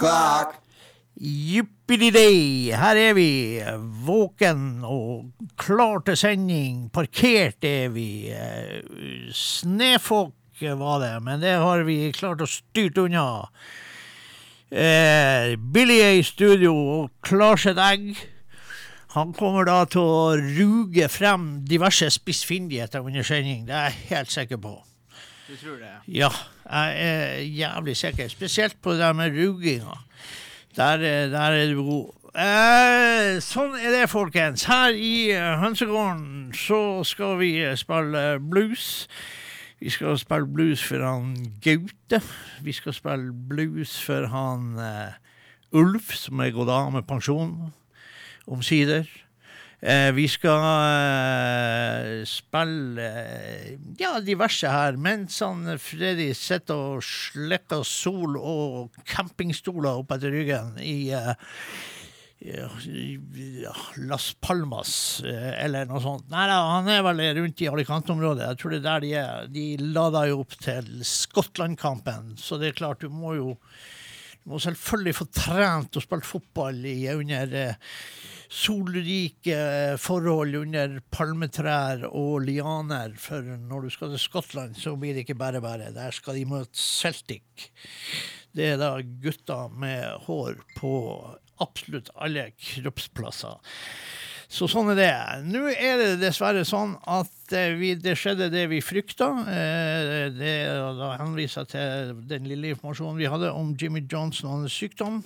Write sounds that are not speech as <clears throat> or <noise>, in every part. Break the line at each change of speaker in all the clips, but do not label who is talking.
O'clock.
Jippidi-dei, her er vi, våken og klar til sending. Parkert er vi. Eh, Snøfokk var det, men det har vi klart å styrt unna. Eh, Billy er i studio og klar sitt egg. Han kommer da til å ruge frem diverse spissfindigheter under sending, det er jeg helt sikker på.
Du tror det?
Ja, jeg er jævlig sikker. Spesielt på det der med ruginga. Der, der er du god. Eh, sånn er det, folkens. Her i eh, Hønsegården så skal vi eh, spille blues. Vi skal spille blues for han Gaute. Vi skal spille blues for han uh, Ulf, som er gått av med pensjon, omsider. Eh, vi skal eh, spille eh, ja, diverse her, mens han Freddy sitter og slekker sol og campingstoler opp etter ryggen i Las Palmas, eller noe sånt. Nei han er vel rundt i Alicante-området. Jeg tror det er der de er. De lader jo opp til Skottland-kampen, så det er klart, du må jo du må selvfølgelig få trent og spilt fotball i, under solrike forhold, under palmetrær og lianer. For når du skal til Skottland, så blir det ikke bare bare. Der skal de møte Celtic. Det er da gutter med hår på absolutt alle kroppsplasser. Så sånn er det. Nå er det dessverre sånn at eh, vi, det skjedde det vi frykta. Eh, det, da henviser jeg til den lille informasjonen vi hadde om Jimmy Johnson og hans sykdom.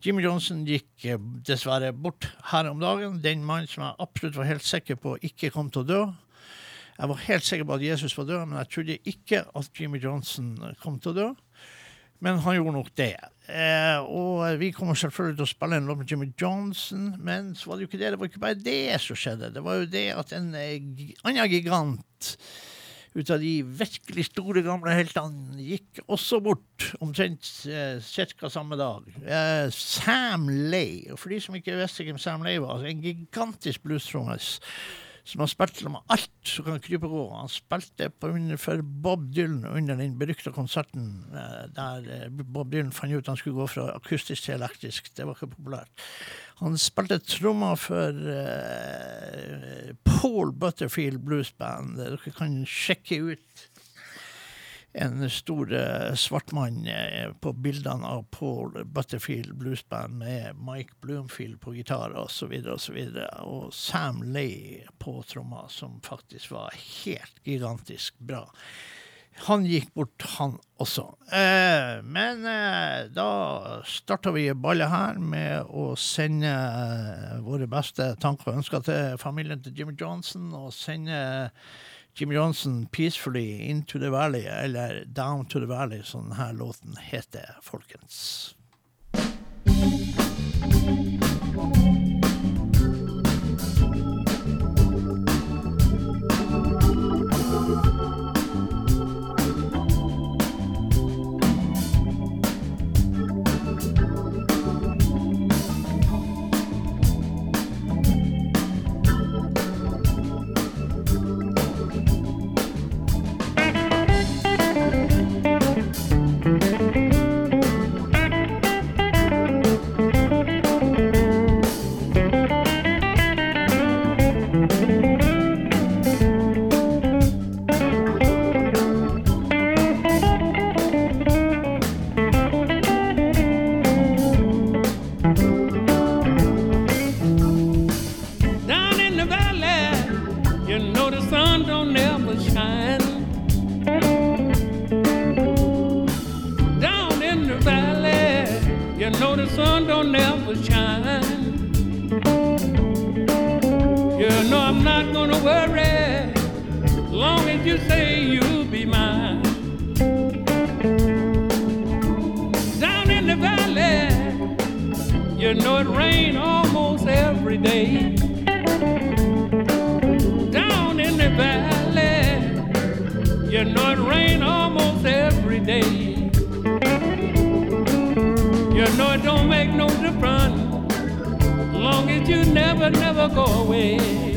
Jimmy Johnson gikk eh, dessverre bort her om dagen. Den mannen som jeg absolutt var helt sikker på ikke kom til å dø. Jeg var helt sikker på at Jesus var død, men jeg trodde ikke at Jimmy Johnson kom til å dø. Men han gjorde nok det. Eh, og vi kommer selvfølgelig til å spille en låt med Jimmy Johnson, men så var det jo ikke det. Det var ikke bare det som skjedde. Det var jo det at en eh, annen gigant ut av de virkelig store gamle heltene gikk også bort omtrent eh, ca. samme dag. Eh, Sam Lay. Og for de som ikke visste hvem Sam Lay var, altså en gigantisk bluestrommer som har spilt med alt som kan krype og gå. Han spilte for Bob Dylan under den berykta konserten eh, der eh, Bob Dylan fant ut han skulle gå fra akustisk til elektrisk. Det var ikke populært. Han spilte trommer for eh, Paul Butterfield Blues Band. Dere kan sjekke ut en stor eh, svart mann eh, på bildene av Paul Butterfield Blues Band med Mike Bloomfield på gitar osv. Og, så videre, og Sam Lay på trommer, som faktisk var helt gigantisk bra. Han gikk bort, han også. Eh, men eh, da starta vi ballet her med å sende eh, våre beste tanker og ønsker til familien til Jimmy Johnson, og sende Jimmy Johnson 'Peacefully Into the Valley', eller 'Down to the Valley', som denne låten heter, folkens.
Down you know it rain almost every day down in the valley. You know it rain almost every day. You know it don't make no difference, long as you never, never go away.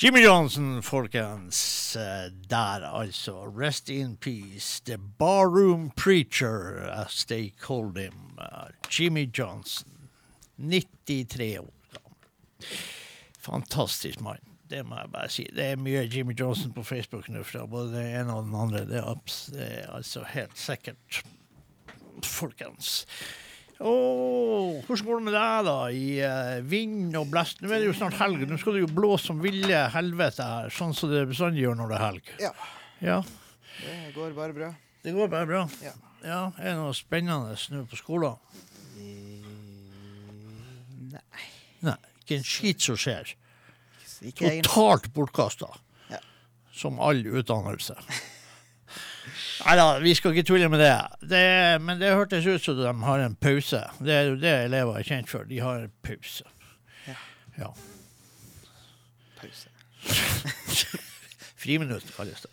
Jimmy Johnson, folkens. Eh, Der, altså. Rest in peace. The barroom preacher, as they called him. Eh, Jimmy Johnson. 93 år gammel. Fantastisk mann. Det må jeg bare si. Det er mye Jimmy Johnson på Facebook nå fra både den ene og den andre. Det er, det er altså helt sikkert. Folkens. Åh, hvordan går det med deg, da? I uh, vind og blest? Nå er det jo snart helg. Nå skal det jo blåse som ville helvete her, sånn som det bestandig gjør når det er helg.
Ja,
Ja,
det går bare bra.
det går bare bra.
Ja.
Ja, Er det noe spennende nå på skolen?
Nei,
Nei, ikke en skit som skjer. Totalt bortkasta.
Ja.
Som all utdannelse. <laughs> Nei da, vi skal ikke tulle med det. det. Men det hørtes ut som de har en pause. Det er jo det elever er kjent for. De har en pause.
Ja.
ja.
Pause. <laughs>
Friminutt kalles det.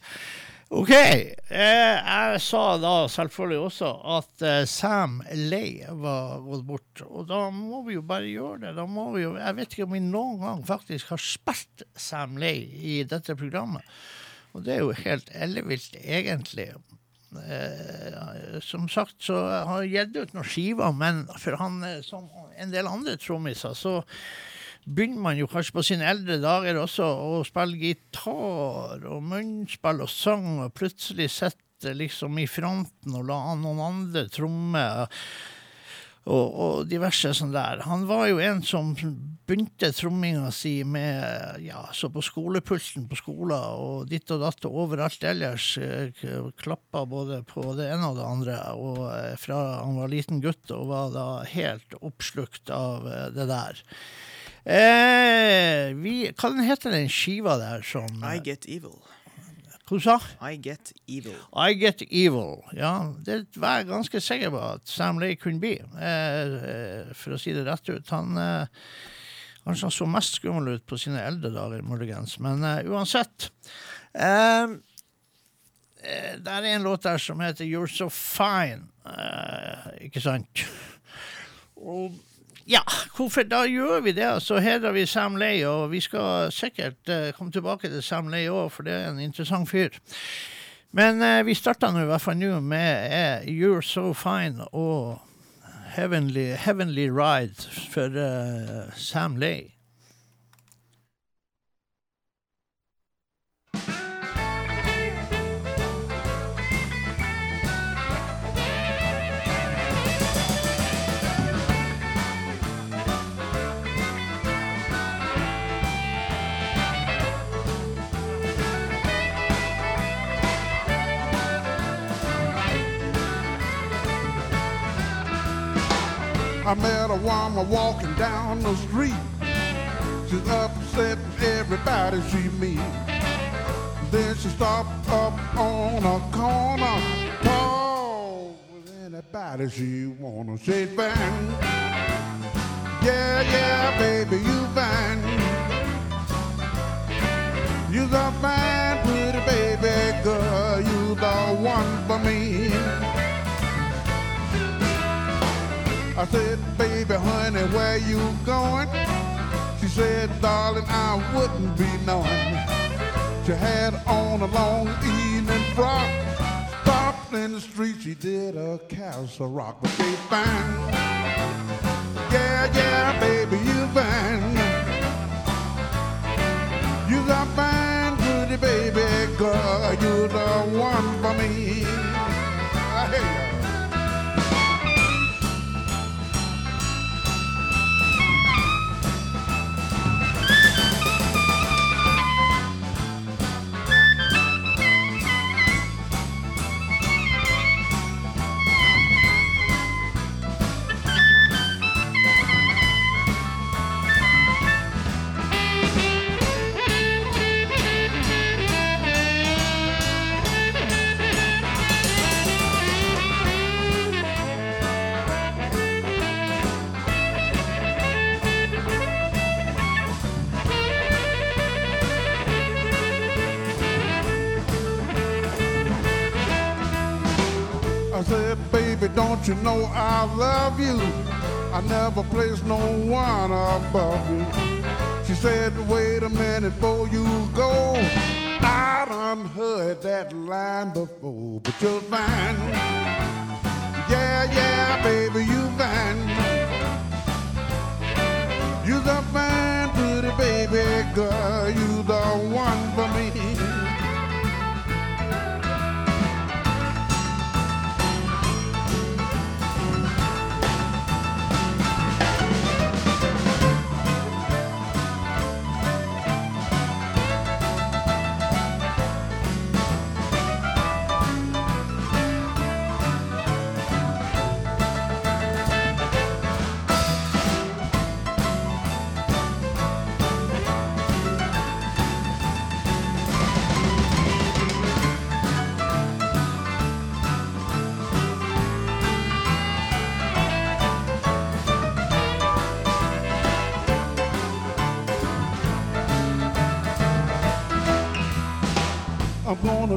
OK. Eh, jeg sa da selvfølgelig også at eh, Sam Lay var gått bort. Og da må vi jo bare gjøre det. Da må vi jo, jeg vet ikke om vi noen gang faktisk har spilt Sam Lay i dette programmet. Og det er jo helt ellevilt, egentlig. Eh, som sagt så har jeg gitt ut noen skiver, men for han, eh, som en del andre trommiser, så begynner man jo kanskje på sine eldre dager også å spille gitar og munnspill og sang, og plutselig sitter liksom i fronten og la noen andre tromme. Og, og diverse sånn der. Han var jo en som begynte tromminga si med ja, så på skolepulten på skolen og ditt og datt og overalt ellers. eh, Klappa både på det ene og det andre. Og eh, fra han var liten gutt og var da helt oppslukt av eh, det der. Eh, vi, hva heter den skiva der som
I get evil.
Hva sa
I get evil.
I Get Evil. Ja, det var jeg ganske sikker på at Sam Lay kunne bli, eh, eh, for å si det rett ut. Han eh, han så mest skummel ut på sine eldre dager, muligens. Men eh, uansett. Eh, eh, det er en låt der som heter You're So Fine. Eh, ikke sant? Og ja, hvorfor da gjør vi det? Så hedrer vi Sam Lay, og vi skal sikkert uh, komme tilbake til Sam Lay òg, for det er en interessant fyr. Men uh, vi starter nå i hvert fall nå med uh, You're So Fine og Heavenly, Heavenly Ride for Sam Lay.
I met a woman walking down the street. She's upset everybody she meet. Then she stopped up on a corner. Talk with anybody she wanna. Say fine. Yeah, yeah, baby, you fine. You're a fine, pretty baby girl. You the one for me. I said, baby, honey, where you going? She said, darling, I wouldn't be knowing. She had on a long evening frock. Stopped in the street, she did a castle rock. But they fine. Yeah, yeah, baby, you fine. You got fine, pretty baby girl. You're the one for me. I hear you. You know I love you? I never place no one above you. She said, wait a minute before you go. I done heard that line before, but you're fine. Yeah, yeah, baby, you fine. You the fine, pretty baby girl. You the one for me.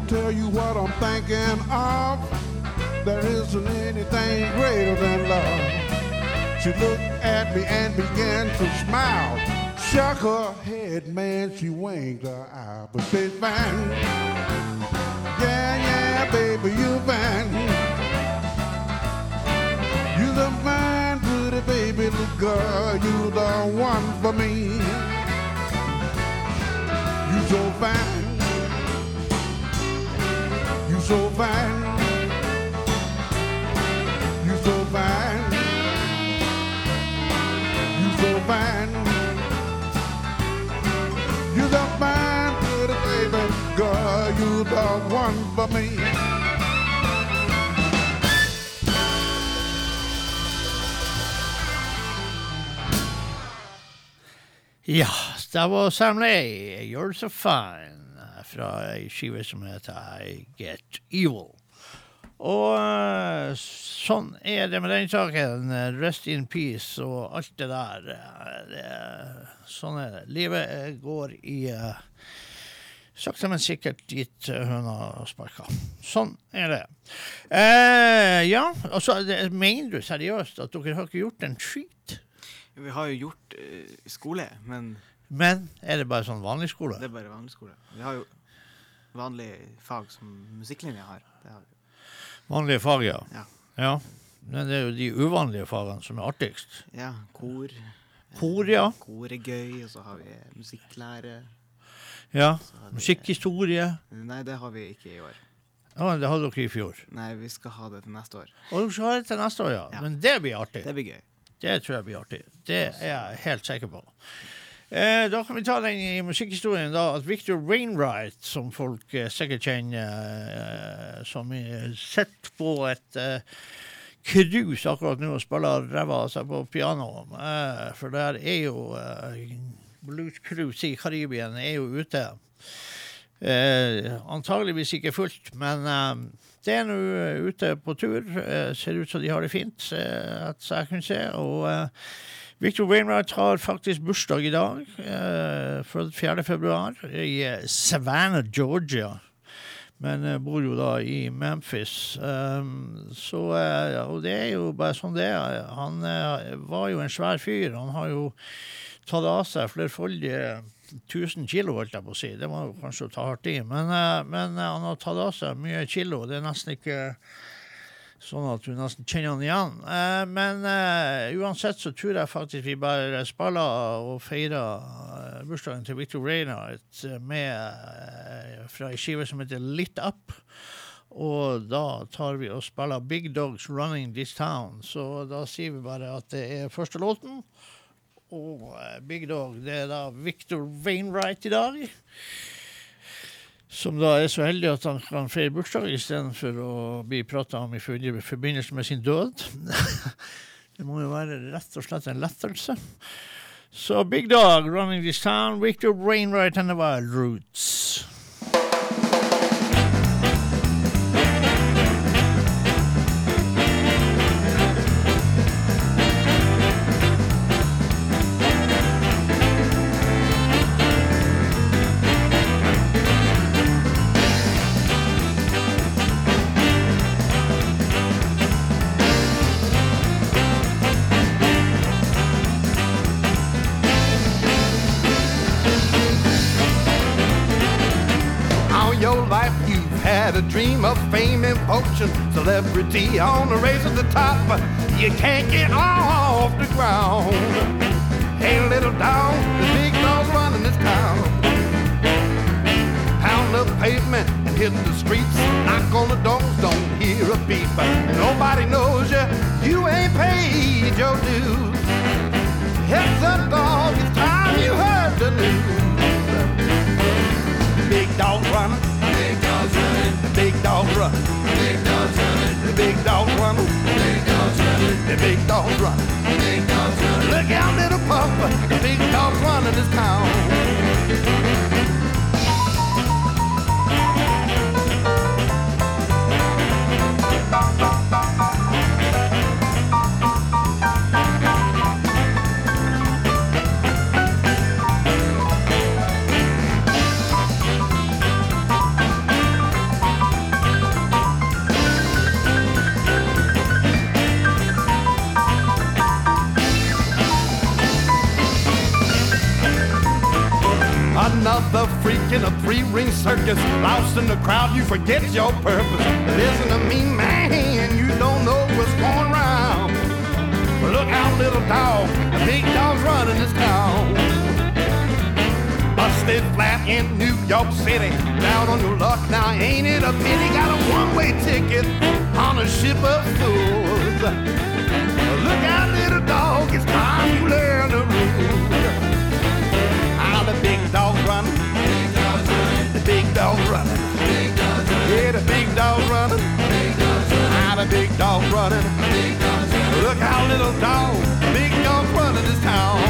Tell you what I'm thinking of. There isn't anything greater than love. She looked at me and began to smile. Shook her head, man, she winked her eye, but she's fine. Yeah, yeah, baby, you fine. You the fine, pretty baby, little girl, you the one for me. You so fine. So fine. You so fine. You so fine. You the fine, pretty baby girl. You the one for me.
Ja, det var Sam Lay, 'You're So Fine', fra ei skive som heter I Get Evil. Og eh, sånn er det med den saken. Rest in peace og alt det der. Det, sånn er det. Livet går i eh, sakte, men sikkert dit eh, høna sparka. Sånn er det. Eh, ja, altså, så mener du seriøst at dere har ikke gjort en skit?
Vi har jo gjort uh, skole, men
Men er det bare sånn vanlig skole?
det er bare vanlig skole. Vi har jo vanlige fag som musikklinja har. Det har.
Vanlige fag, ja.
Ja.
ja. Men det er jo de uvanlige fagene som er artigst.
ja, kor.
Kor, ja.
Kor er gøy, og så har vi musikklære.
ja.
Vi-
Musikkhistorie.
Nei, det har vi ikke i år.
Ja, det hadde dere i fjor.
Nei, vi skal ha det til neste år.
Og dere skal ha det til neste år, ja.
Ja.
Men det blir artig.
Det blir gøy.
Det tror jeg blir artig. Det er jeg helt sikker på. Eh, da kan vi ta den i musikkhistorien da, at Victor Wainwright, som folk eh, sikkert kjenner, eh, som sitter på et eh, krus akkurat nå og spiller ræva av seg på piano. Eh, for der er jo eh, Blues Cruise i Karibien er jo ute. Antageligvis ikke fullt, men det er nå ute på tur. Ser ut som de har det fint, eh, at jeg kunne se. Og Victor Wainwright har faktisk bursdag i dag, eh, født 4. februar, i eh, Savannah, Georgia. Men eh, bor jo da i Memphis. Um, så, eh, og det er jo bare sånn det er. Han eh, var jo en svær fyr. Han har jo tatt av seg flerfoldige 1000 kilo, holdt jeg på å si. Det var jo kanskje å ta hardt i. Men, eh, men han har tatt av seg mye kilo. Det er nesten ikke sånn at du nesten kjenner han igjen. Eh, men eh, uansett så tror jeg faktisk vi bare spiller og feirer eh, bursdagen til Victor Reynard med, eh, fra ei skive som heter Lit Up. Og da tar vi og spiller Big Dogs Running This Town. Så da sier vi bare at det er første låten. Og eh, Big Dog, det er da Victor Wainwright i dag. Som da er så heldig at han kan feire bursdag istedenfor å bli prata om i forbindelse med sin død. <laughs> det må jo være rett og slett en lettelse. Så Big Dog, Running This Town, Victor Wainwright and the Wild Roots.
Fortune, celebrity on the race to the top, you can't get off the ground. Hey, little dog, the big dog's running this town. Pound the pavement and hit the streets. Knock on the doors, don't hear a beep. Nobody knows you, you ain't paid your dues. Heads up, dog, it's time you heard the news. Big dog running. Big dog's running. Big dog running. The big dog running. Big dog's running. The big dog's running. Look out, little pup. The big dog's running this town. Another freak in a three-ring circus, lost in the crowd, you forget your purpose. Listen to me, man, you don't know what's going round. Look out, little dog, the big dog's running this town. Busted flat in New York City, down on your luck, now ain't it a pity? Got a one-way ticket on a ship of fools. Look out, little dog, it's time you learn the rules. Dog's running. The big dog's running. Yeah, the big dog's running. Ah, the big. Dog's running. Look out, little dog. Big dog's running this town.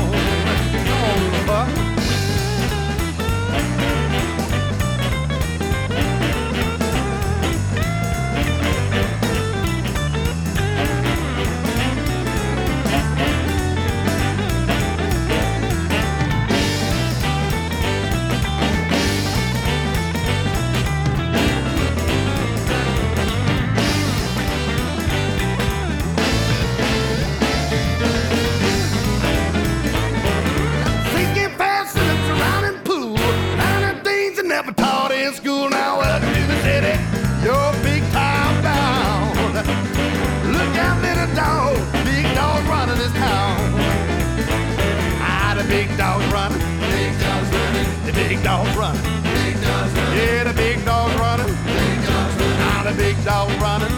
Dog's running. Yeah, the big running. Ah, the big dog's running.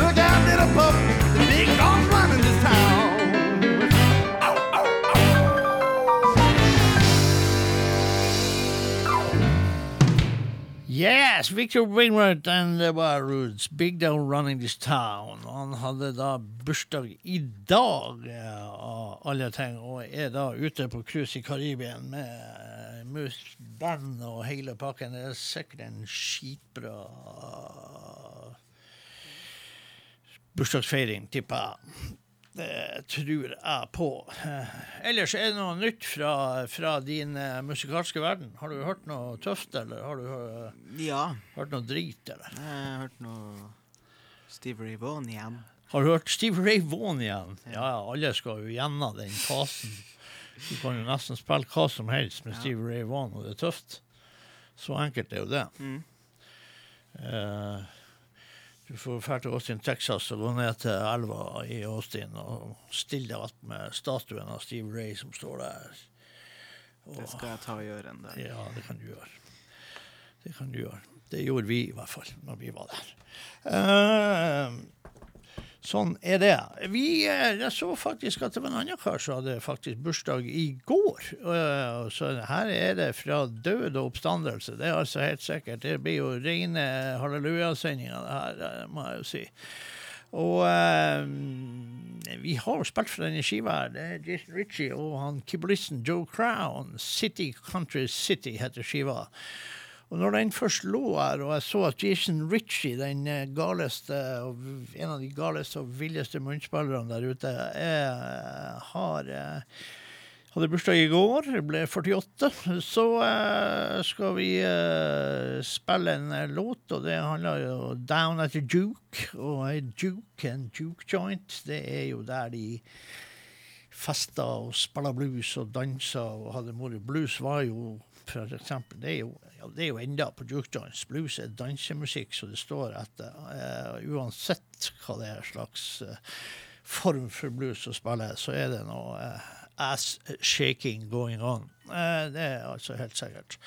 Look out, little pup. The big running this town. Ow, ow, ow.
Yes, Victor Wainwright and the Roots. Big Down Running This Town. Han hadde da bursdag i dag, av alle ting, og er da ute på cruise i Karibien med mus, band og hele pakken. Det er sikkert en skitbra bursdagsfeiring, tipper jeg. Det tror jeg på. Ellers er det noe nytt fra, fra din eh, musikalske verden. Har du hørt noe tøft, eller har du eh,
Ja,
hørt noe drit, eller?
jeg har hørt noe Steve Ray Vaughan igjen.
Har du hørt Steve Ray Vaughan igjen? Ja, ja, alle skal jo gjennom den fasen. Du kan jo nesten spille hva som helst med Steve Ray Vaughan, og det er tøft. Så enkelt er jo det.
Mm.
Uh, du får dra til Austin, Texas og gå ned til elva i Austin og stille deg att med statuen av Steve Ray som står der.
Det skal jeg ta og gjøre en dag.
Ja, det kan du gjøre. Det kan du gjøre. Det gjorde vi i hvert fall når vi var der. Eh, sånn er det. Vi, eh, jeg så faktisk at det var en annen kar som hadde faktisk bursdag i går. Eh, så her er det fra død og oppstandelse. Det er altså helt sikkert. Det blir jo rene hallelujasendinger, det her, eh, må jeg jo si. Og eh, vi har spilt for denne skiva her. Det er Jason Ritchie og han keyboardisten Joe Crown. City Country City heter skiva. Og når den først lå her, og jeg så at Jason Ritchie, den eh, galeste, en av de galeste og villeste munnspillerne der ute, er, har eh, hadde bursdag i går, ble 48, så uh, skal vi uh, spille en uh, låt, og det handler jo Down at the Juke. Og en juke, and juke joint, det er jo der de festa og spilla blues og dansa og hadde moro. Blues var jo for eksempel, det er jo, det er jo enda på Duke joints. Blues er dansemusikk, så det står etter. Uh, uansett hva det er slags uh, form for blues å spille, så er det noe uh, ass shaking going on. Det er altså helt sikkert.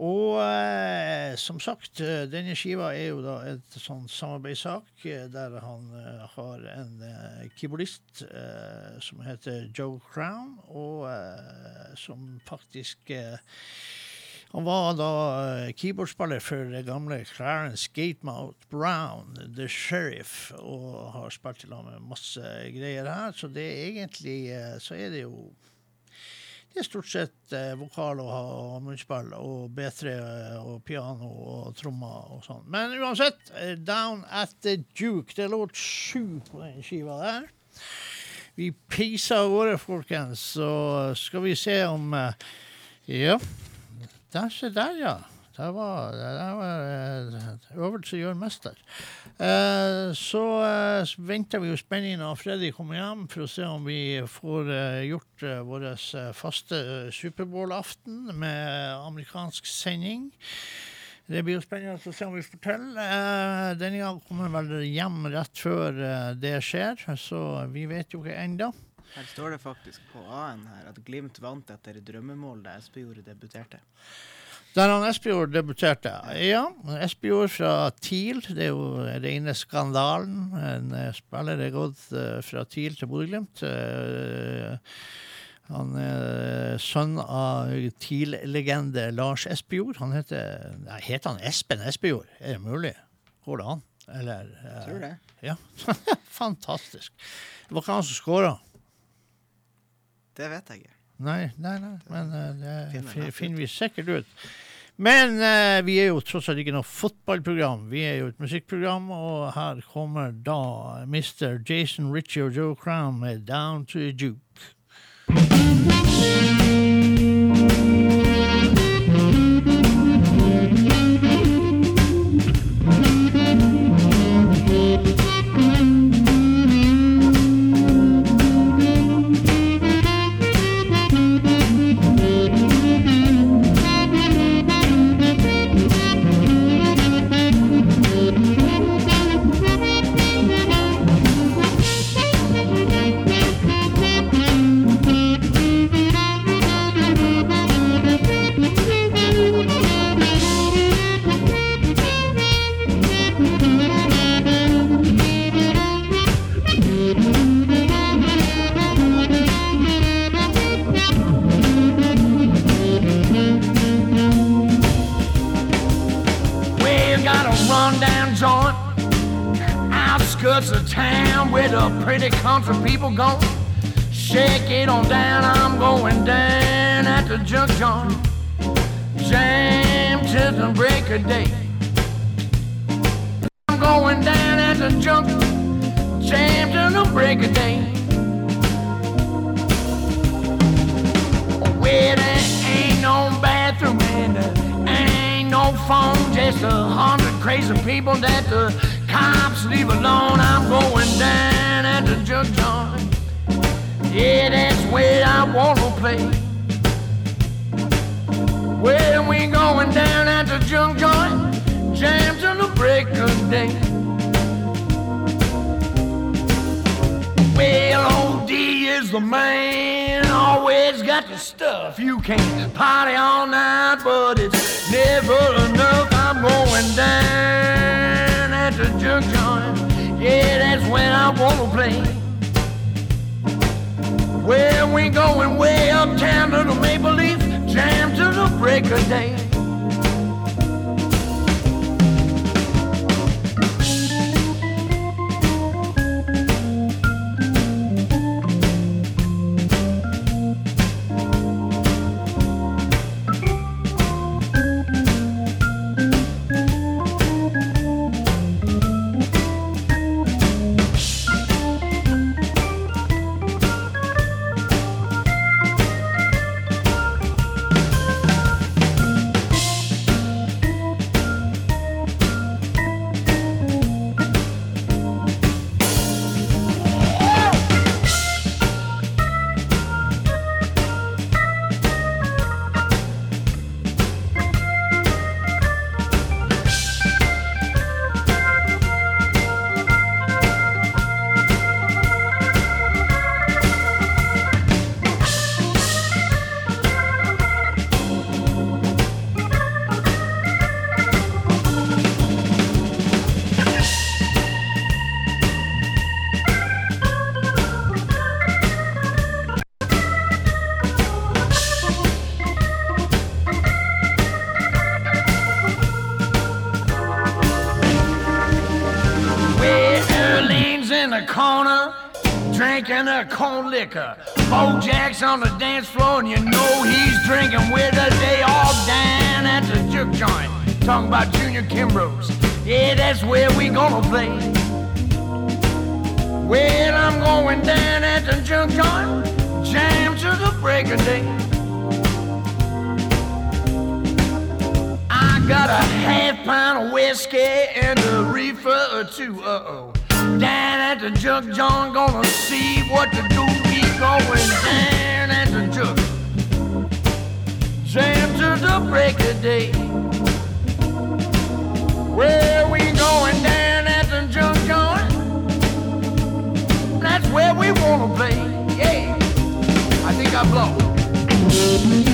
Og eh, som sagt, denne skiva er jo da et sånn samarbeidssak der han eh, har en eh, keyboardist som heter Joe Crown, og som faktisk eh, han var da eh, keyboardspiller for det gamle Clarence Gatemouth Brown, The Sheriff, og har spilt i lag med masse greier her. Så det er egentlig eh, så er det jo det er stort sett eh, vokal og, og munnspill og B3 og piano og trommer og sånn. Men uansett, Down at the Duke, det låt sju på den skiva der. Vi peiser av gårde, folkens, så skal vi se om Ja. Der, se der, ja. Det var, det eh, øvelse gjør mester. Eh, så eh, venter vi jo spenning når Freddy kommer hjem, for å se om vi får eh, gjort eh, vår eh, faste eh, Superbowl-aften med amerikansk sending. Det blir jo spennende å se om vi får til. Eh, denne gang kommer vel hjem rett før det skjer, så vi vet jo ikke ennå.
Her står det faktisk på A-en her at Glimt vant etter drømmemål da Espejord debuterte.
Der han Espejord debuterte. Ja, Espejord fra TIL. Det er jo rene skandalen. En eh, spiller er gått eh, fra TIL til Bodø-Glimt. Eh, han er sønn av TIL-legende Lars Espejord. Han heter Nei, heter han Espen Espejord? Er det mulig? Går det an? Eller
Tror det.
Ja. <laughs> Fantastisk. Det var ikke han som skåra.
Det vet jeg ikke.
Nei, nei, nei, men uh, det
Finner
finner vi sikkert ut. Men eh, vi er jo tross alt ikke noe fotballprogram, vi er jo et musikkprogram, og her kommer da Mr. Jason Ritchie og Joe Crown med Down to a Juke.
Pretty country people go. Shake it on down, I'm going down at the junk joint. Jam till the break of day. I'm going down at the junk, jam till the break of day. Well, there ain't no bathroom and there ain't no phone, just a hundred crazy people that the cops leave alone. I'm going down at the junk joint. Yeah, that's where I wanna play. Well, we going down at the junk joint, jam till the break of day. Well, D is the man, always got the stuff. You can't party all night, but it's never enough. I'm going down at the junk joint. Yeah, that's when I wanna play. Well, we going way uptown to the Maple Leaf, jam to the break of day. A corn liquor. Bo Jack's on the dance floor, and you know he's drinking with us. They all down at the juke joint, talking about Junior Kimbrough. Yeah, that's where we gonna play. Well, I'm going down at the juke joint, jam to the break of day. I got a half pound of whiskey and a reefer or two. Uh the jug joint, gonna see what to do. We going down at the jug. Jam to the break of day. Where we going down at the jug joint? That's where we wanna play. Yeah. I think I blow.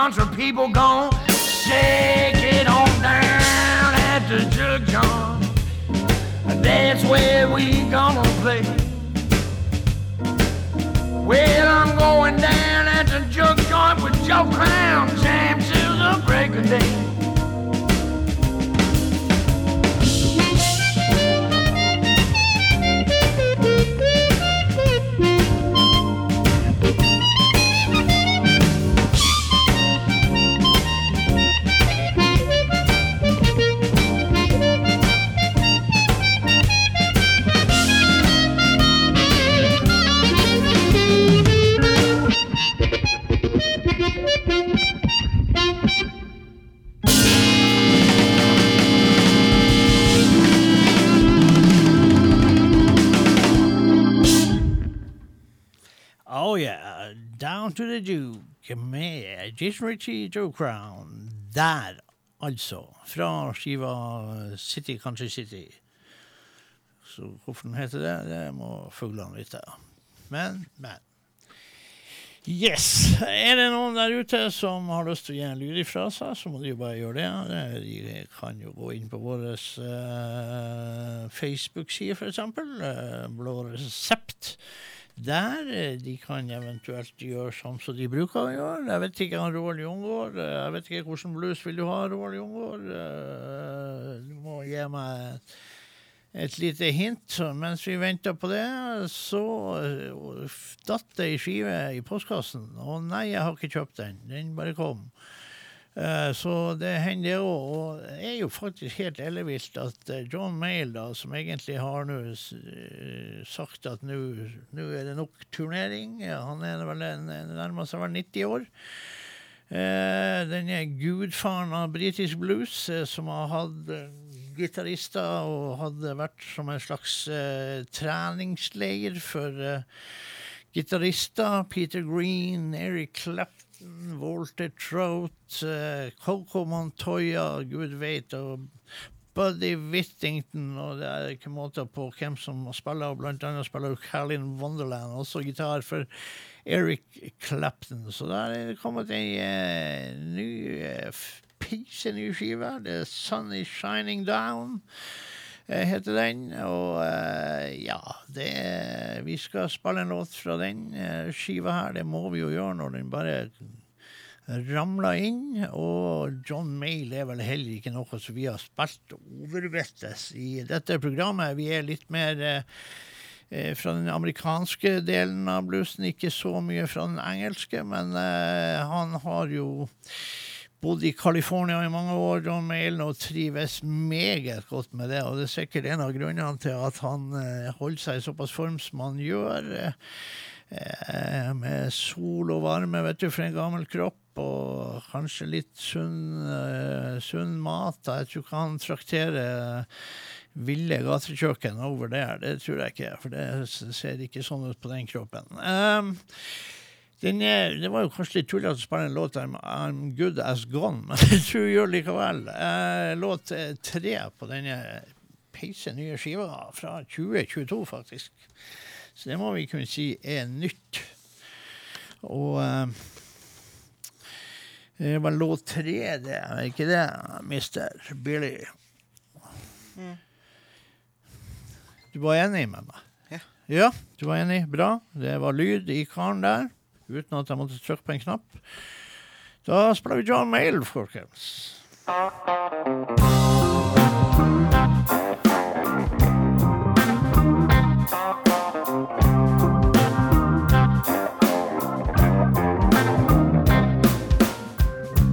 Country people gone. Shake it on down at the Jug John. That's where we gonna play. Well, I'm going down at the Jug Joint with Joe Crown. Jam
Med Jason Ritchie, Joe Crown. Der, altså. Fra skiva City Country City. Så hvorfor den heter det, det må fuglene vite. Men, men. Yes. Er det noen der ute som har lyst til å gi en lyd ifra seg, så må de jo bare gjøre det. De kan jo gå inn på vår uh, Facebook-side, f.eks. Uh, Blå resept. Der eh, de kan eventuelt gjøre sånn som de bruker å gjøre. Jeg vet ikke om Roald Jungård. eh, Jeg vet ikke hvordan blues vil du ha, Roald Jungård. Eh, Du må gi meg et lite hint. Mens vi venter på det, så datt det ei skive i postkassen. Å nei, jeg har ikke kjøpt den. Den bare kom. Eh, Så det hender det òg. Og det er jo faktisk helt ellevilt at eh, John Mayle, da, som egentlig har nå eh, sagt at nå er det nok turnering Han er vel nærmer seg vel 90 år. Denne gudfaren av britisk blues, som har hatt gitarister og hadde vært som en slags treningsleir for gitarister. Peter Green, Eric Clapton, Walter Trout, eh, Coco Montoya, gud veit, og Buddy Whittington, og det er ikke måte på hvem som spiller, og blant annet spiller Calin Wonderland, også gitar for Eric Clapton. Så der er det kommet ei uh, ny uh, pise ny skive. The Sun Is Shining Down eh, heter den. Og eh, ja, det vi skal spille en låt fra den eh, skiva her. Det må vi jo gjøre når den bare ramla inn. Og John Mayle er vel heller ikke noe som vi har spilt overvettes i dette programmet. Vi er litt mer eh, eh, fra den amerikanske delen av bluesen, ikke så mye fra den engelske, men eh, han har jo bodd i California i mange år, John Mayle, og trives meget godt med det. Og det er sikkert en av grunnene til at han eh, holder seg i såpass form som han gjør. eh, med sol og varme, vet du, for en gammel kropp. Og kanskje litt sunn, eh, sunn mat. Jeg tror ikke han trakterer ville gatekjøkken over der. Det tror jeg ikke, for det ser ikke sånn ut på den kroppen. Um, er, det var jo kanskje litt tullete å spille en låt der I'm Good As Gone, men <laughs> det tror jeg gjør likevel. Eh, låt eh, tre på denne peise nye skiva fra 2022, faktisk. Så det må vi kunne si er nytt. Og eh, det var låt tre, det, er ikke det, mister Billy? Du var enig med meg?
Ja.
Ja, du var enig. Bra. Det var lyd i karen der, uten at jeg måtte trykke på en knapp. Da spiller vi John Mayle, folkens.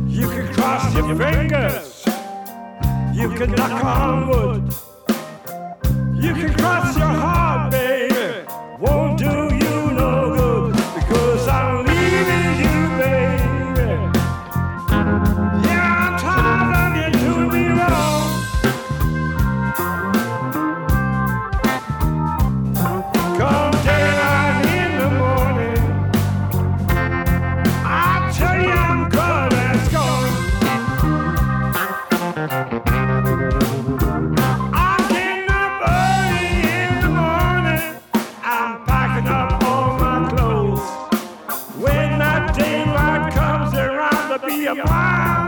You can cross your fingers. You can knock on wood. You can cross your heart, be a mile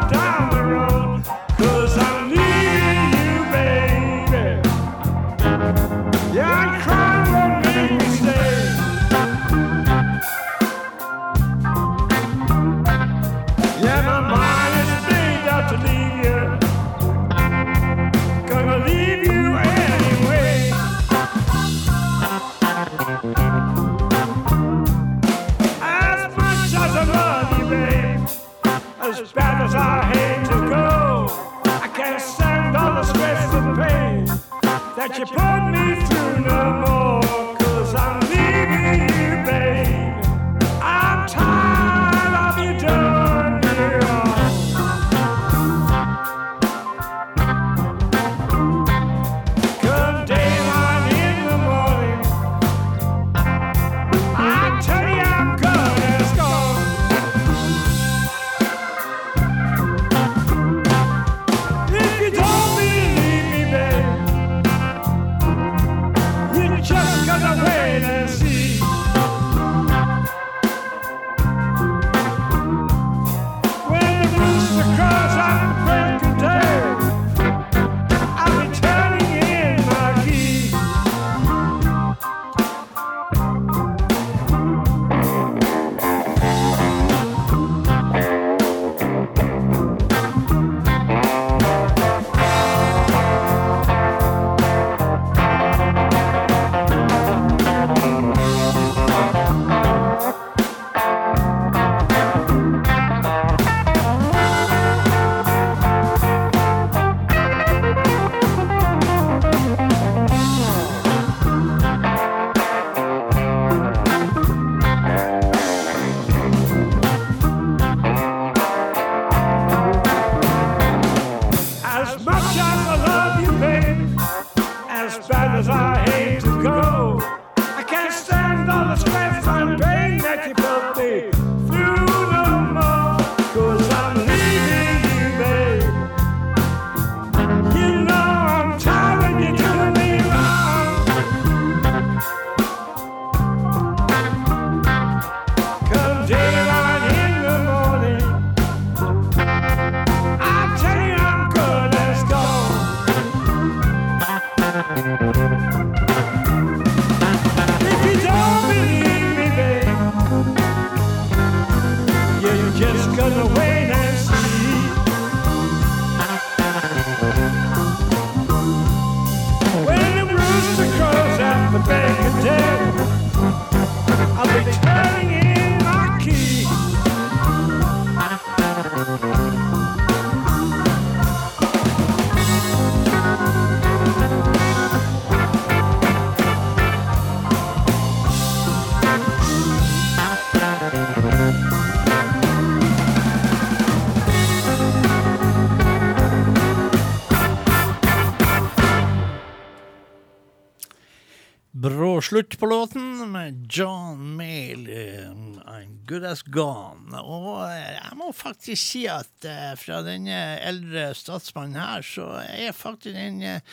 slutt på låten med John Mayle, eh, I'm Good As Gone. Og eh, jeg må faktisk si at eh, fra denne eldre statsmannen her, så er faktisk den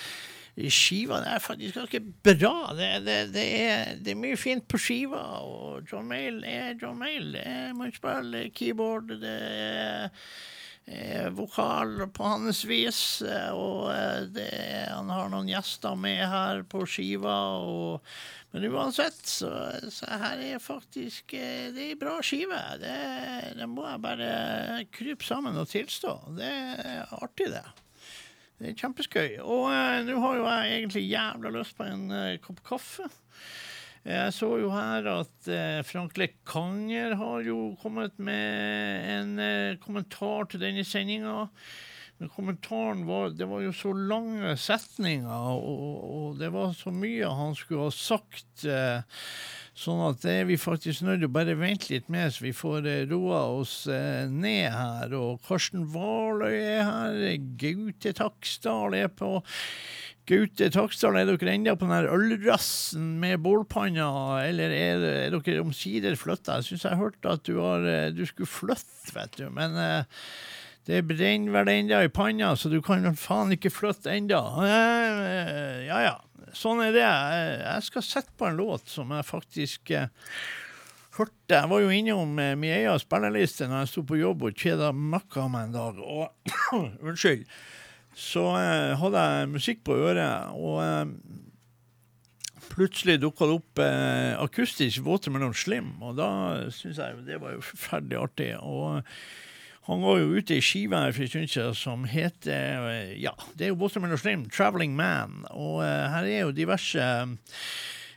skiva det er faktisk ganske bra. Det, det, det, er, det er mye fint på skiva, og John Mayle er John Mayle. Det er munnspill, keyboard, det er eh, vokal på hans vis. eh, Og eh, det, han har noen gjester med her på skiva. Og, men uansett, så, så her er faktisk eh, Det er ei bra skive. Det, det må jeg bare krype sammen og tilstå. Det er artig, det. Det er kjempeskøy. Og eh, nå har jo jeg egentlig jævla lyst på en eh, kopp kaffe. Jeg så jo her at eh, Frank Lekanger har jo kommet med en eh, kommentar til denne sendinga. Men kommentaren var Det var jo så lange setninger, og, og det var så mye han skulle ha sagt. Eh, sånn at det er vi faktisk nødt til å bare vente litt med, så vi får roa oss ned her. Og Karsten Warløy er her. Gaute Taksdal er på Gaute Taksdal, er dere ennå på den ølrassen med bålpanna, eller er, er dere omsider flytta? Jeg syns jeg hørte at du, har, eh, du skulle flytte, vet du, men eh, det brenner vel ennå i panna, så du kan vel faen ikke flytte ennå. Eh, ja ja, sånn er det. Jeg skal sette på en låt som jeg faktisk eh, hørte. Jeg var jo innom eh, min egen spillerliste når jeg sto på jobb og kjeda møkka meg en dag. Og <coughs> unnskyld. Så eh, hadde jeg musikk på øret, og eh, plutselig dukka det opp eh, akustisk Mellom Slim, og da syns jeg det var jo forferdelig artig. Og han var jo ute i skive her for en stund siden som heter eh, Ja, det er jo Watermelon Slim, 'Traveling Man'. Og eh, her er jo diverse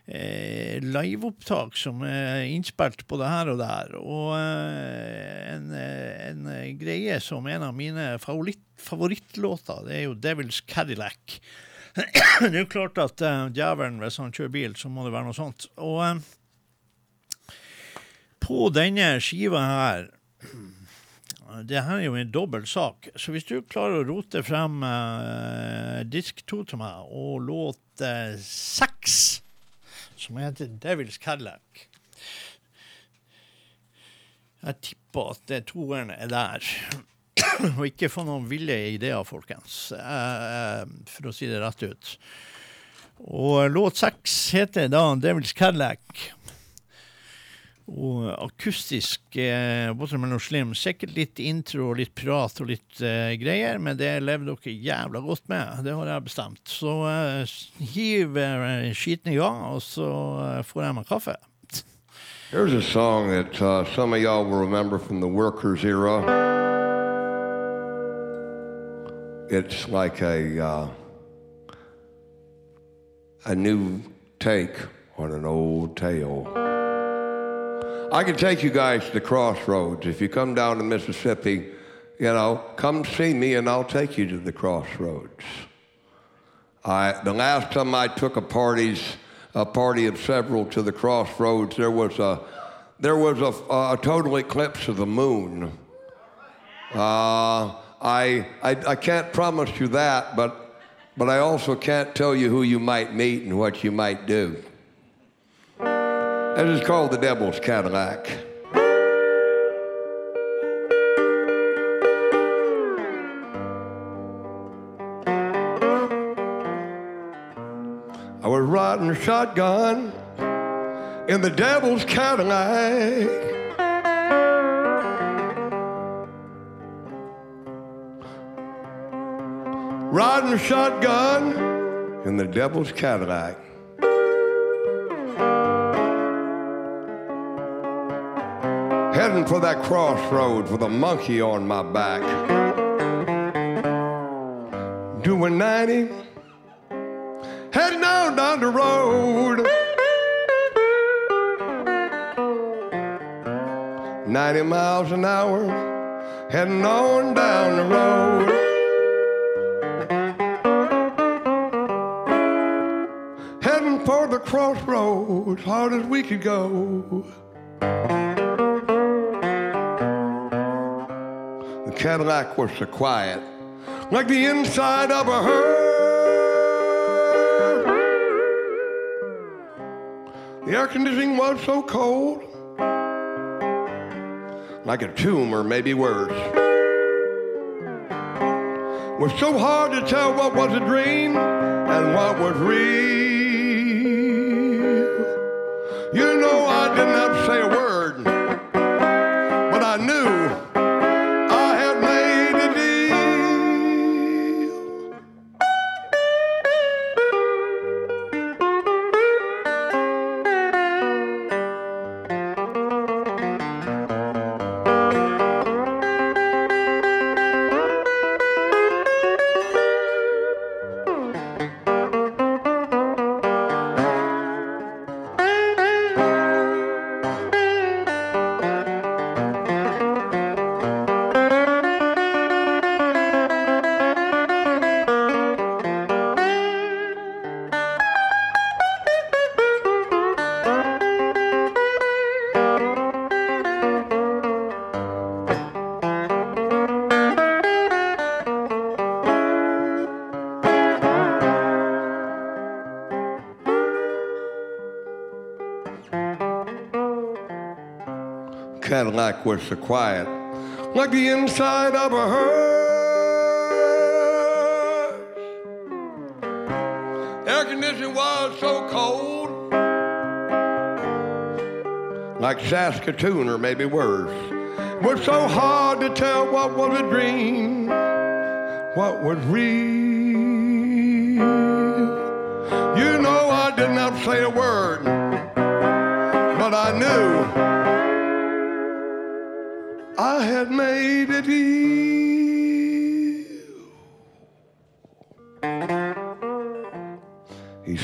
eh, liveopptak som er innspilt både her og der. Og eh, en, eh, en eh, greie som en av mine favoritt, favorittlåter, det er jo 'Devil's Cadillac'. <clears throat> det er jo klart at eh, djevelen, hvis han kjører bil, så må det være noe sånt. Og eh, på denne skiva her <clears throat> det her er jo en dobbel sak, så hvis du klarer å rote frem eh, disk to til meg, og låt eh, seks, som heter Devil's Cadillac Jeg tipper at det toeren er der. og ikke få noen ville ideer, folkens, eh, for å si det rett ut. Og låt seks heter da Devil's Cadillac. Og akustisk eh, Watermelon Slim. Sikkert litt intro og litt prat og litt eh, greier, men det lever dere jævla godt med. Det har jeg bestemt. Så eh, hiv eh, skiten i og så eh, får jeg meg kaffe.
Here's a song that uh, some of y'all will remember from the workers era. It's like a uh, a new take on an old tale. I can take you guys to the crossroads. If you come down to Mississippi, you know, come see me and I'll take you to the crossroads. I, the last time I took a parties, a party of several to the crossroads, there was a, there was a, a total eclipse of the moon. Uh, I, I, I can't promise you that, but, but I also can't tell you who you might meet and what you might do. This is called the Devil's Cadillac. I was riding shotgun in the Devil's Cadillac. Riding shotgun in the Devil's Cadillac. Heading for that crossroads with a monkey on my back. Doing 90, heading on down the road. 90 miles an hour, heading on down the road. Heading for the crossroads, hard as we could go. Cadillac was so quiet, like the inside of a herd. The air conditioning was so cold, like a tomb or maybe worse. It was so hard to tell what was a dream and what was real. You know, I didn't have was so quiet, like the inside of a hearse. Air conditioning was so cold, like Saskatoon or maybe worse. It was so hard to tell what was a dream, what was real. You know, I did not say a word,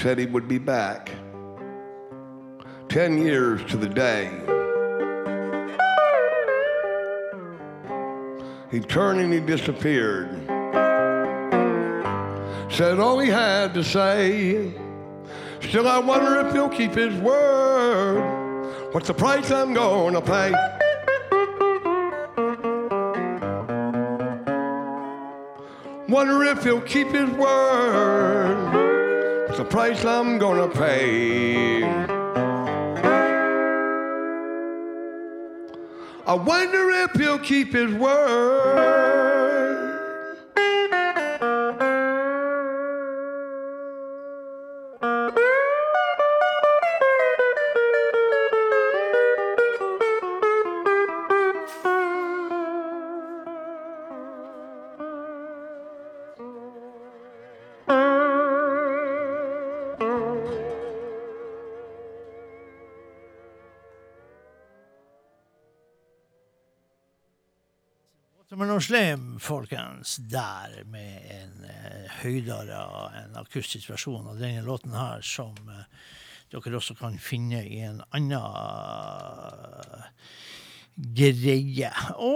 said he would be back. Ten years to the day. He turned and he disappeared. Said all he had to say. Still, I wonder if he'll keep his word. What's the price I'm gonna pay? Wonder if he'll keep his word. The price I'm gonna pay. I wonder if he'll keep his word.
Watermelon slem, folkens, der med en eh, høydere, en akustisk versjon av denne låten her, som eh, dere også kan finne i en annen greie. Å,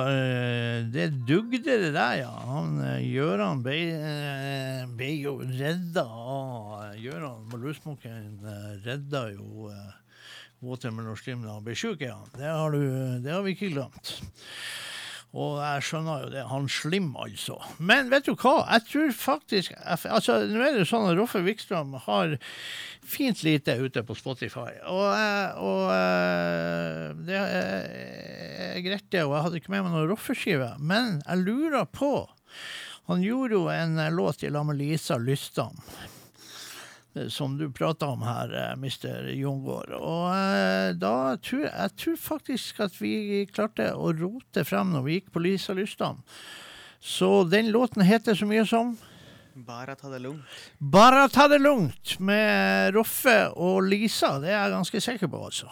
eh, det dugde det der, ja. Han, eh, Gøran ble, eh, ble jo redda av Gjøran Malusmokken eh, redda jo Watermelon Slim da han ble sjuk ja. Det har, du, det har vi ikke glemt. Og jeg skjønner jo det. Han Slim, altså. Men vet du hva? Jeg tror faktisk altså Nå er det jo sånn at Roffe Wikstrøm har fint lite ute på Spotify. Og, eh, og eh, det er greit, det. Og jeg hadde ikke med meg noen Roffe-skive. Men jeg lurer på Han gjorde jo en eh, låt i lag med Lisa Lystam som du prata om her, eh, Mr. Jungård. Og eh, da tror jeg tror faktisk at vi klarte å rote frem når vi gikk på Lisa Lystam. Så den låten heter så mye som
Bare ta det lugnt.
Bare ta det lugnt med Roffe og Lisa. Det er jeg ganske sikker på, altså.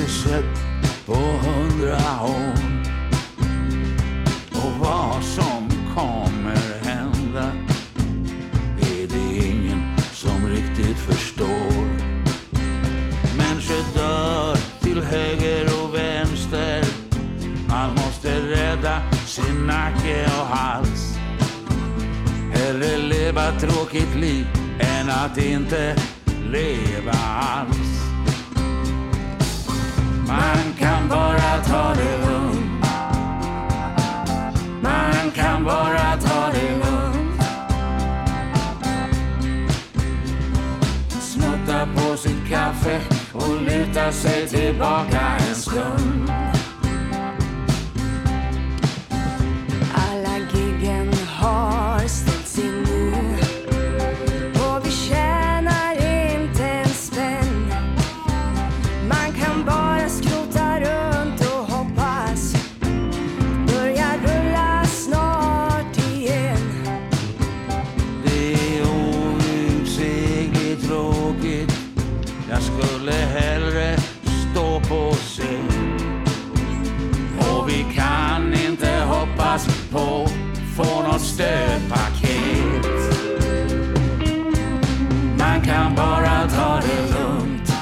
Inte sett på hundra år. Och vad som kommer hända är det ingen som riktigt förstår. Människor dör till höger och vänster. Man måste rädda sin nacke och hals. Hellre leva tråkigt liv än att inte leva alls. Man kan bara ta det lugnt. Man kan bara ta det lugnt. Smutta på sitt kaffe och luta sig tillbaka en stund. Stödpaket. Man kan bara ta det lugnt.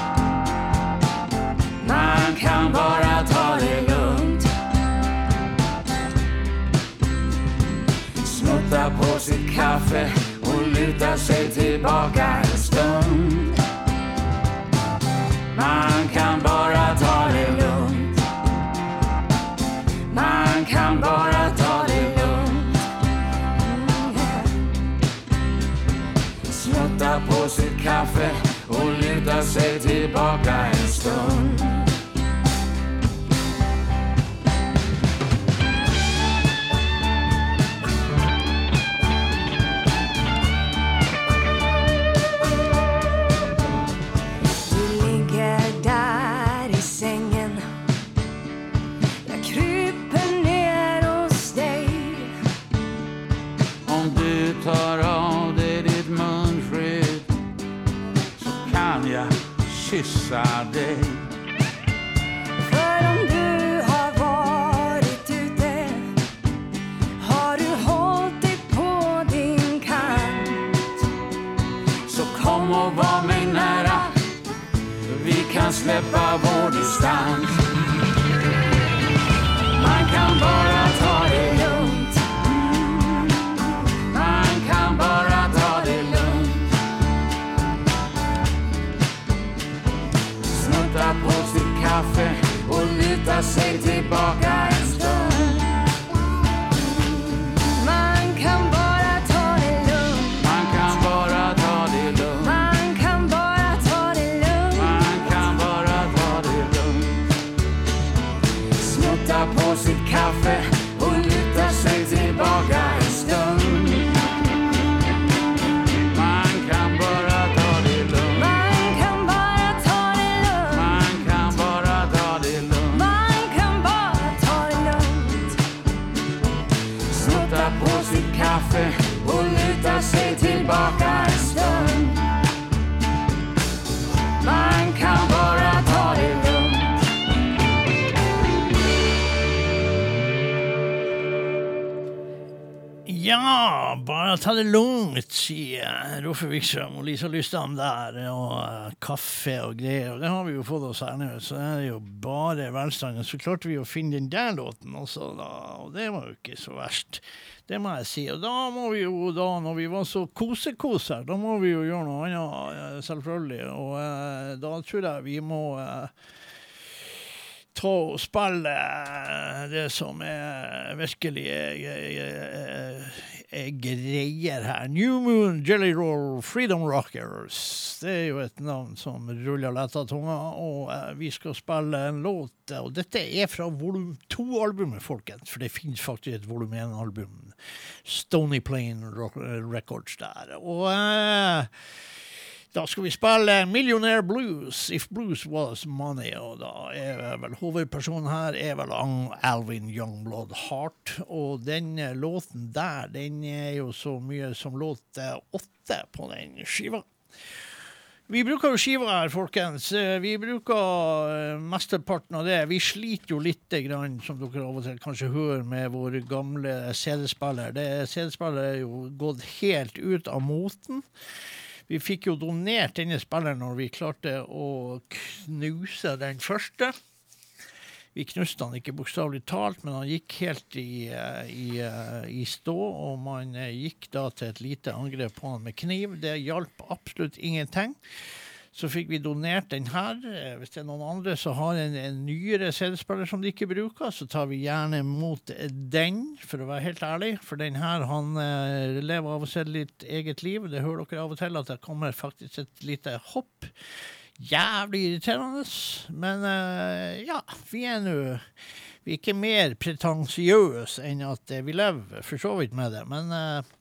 Man kan bara ta det lugnt. Smutta på sitt kaffe och luta sig tillbaka en stund. Man kan bara kaffe och luta sig tillbaka en stund.
Ja, bare ta det lugnt, sier Roffe Wikstrøm og Lisa Lystam der. Og uh, kaffe og greier. Og det har vi jo fått oss her nå, så det er jo bare velstand. Og så klarte vi å finne den der låten også, da. Og det var jo ikke så verst. Det må jeg si. Og da må vi jo, da, når vi var så kosekos her, da må vi jo gjøre noe annet, eh, selvfølgelig. Og uh, da tror jeg vi må eh, ta og spille eh, det som er virkelig er, er, er greier her. New Moon Jelly Roll Freedom Rockers. Det er jo et navn som ruller lett av tunga, og eh, vi skal spille en låt. eh, Og dette er fra volum to-albumet, folkens, for det finnes faktisk et volum én-album. Stony Plain Records der. Og eh, da skal vi spille Millionaire Blues, If Blues Was Money. Og da er vel hovedpersonen her er vel Alvin Youngblood Heart. Og den låten der, den er jo så mye som låt åtte på den skiva. Vi bruker jo skiva her, folkens. Vi bruker eh, mesteparten av det. Vi sliter jo litt, grann, som dere av og til kanskje hører, med vår gamle CD-spiller. CD-spiller er jo gått helt ut av moten. Vi fikk jo donert denne spilleren når vi klarte å knuse den første. Vi knuste han ikke bokstavelig talt, men han gikk helt i, eh, i, eh, i stå. Og man eh, gikk da til et lite angrep på han med kniv. Det hjalp absolutt ingenting. Så fikk vi donert den her. Eh, Hvis det er noen andre som har en, en nyere CD-spiller som de ikke bruker, så tar vi gjerne imot den, for å være helt ærlig. For den her, han eh, lever av og til litt eget liv. Det hører dere av og til at det kommer faktisk et lite hopp. Jævlig irriterende. Men eh, ja, vi er nå Vi er ikke mer pretensiøse enn at vi lever for så vidt med det. Men eh,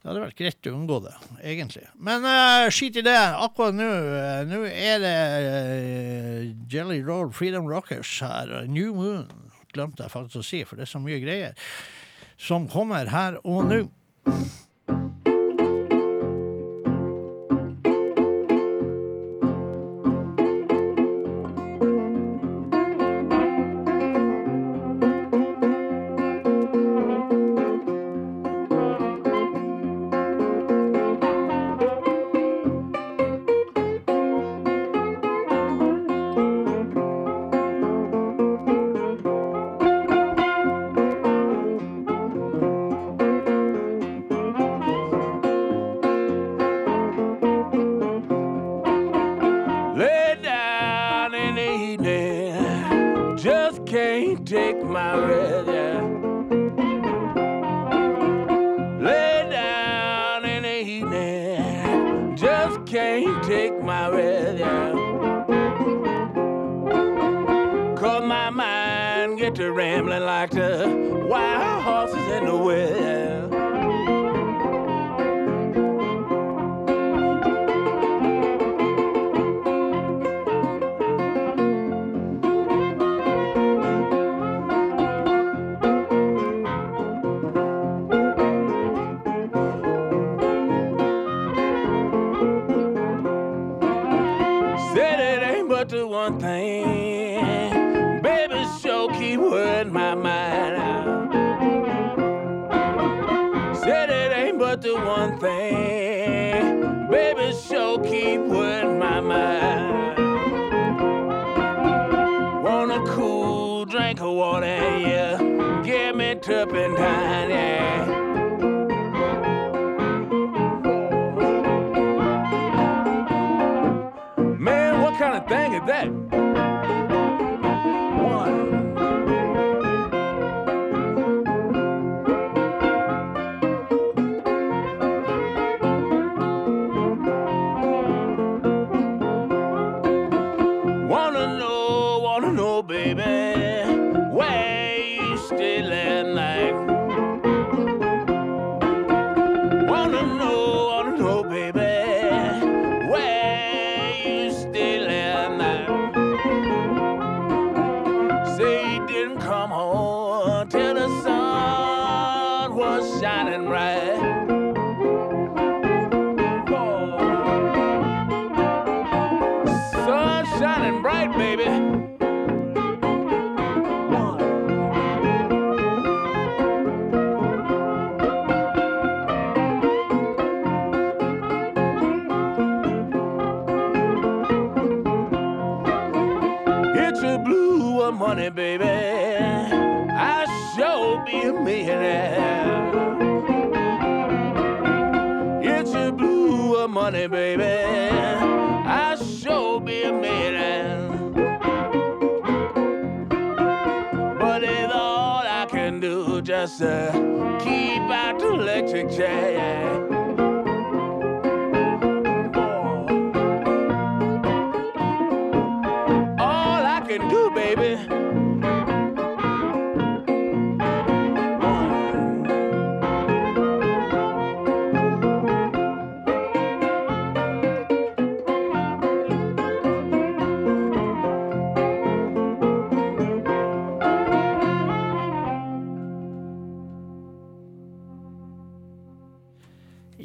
det hadde vært greit å unngå det, egentlig. Men uh, skit i det. Akkurat nå uh, Nå er det uh, Jelly Roll Freedom Rockers her. New Moon glemte jeg faktisk å si, for det er så mye greier som kommer her og nå.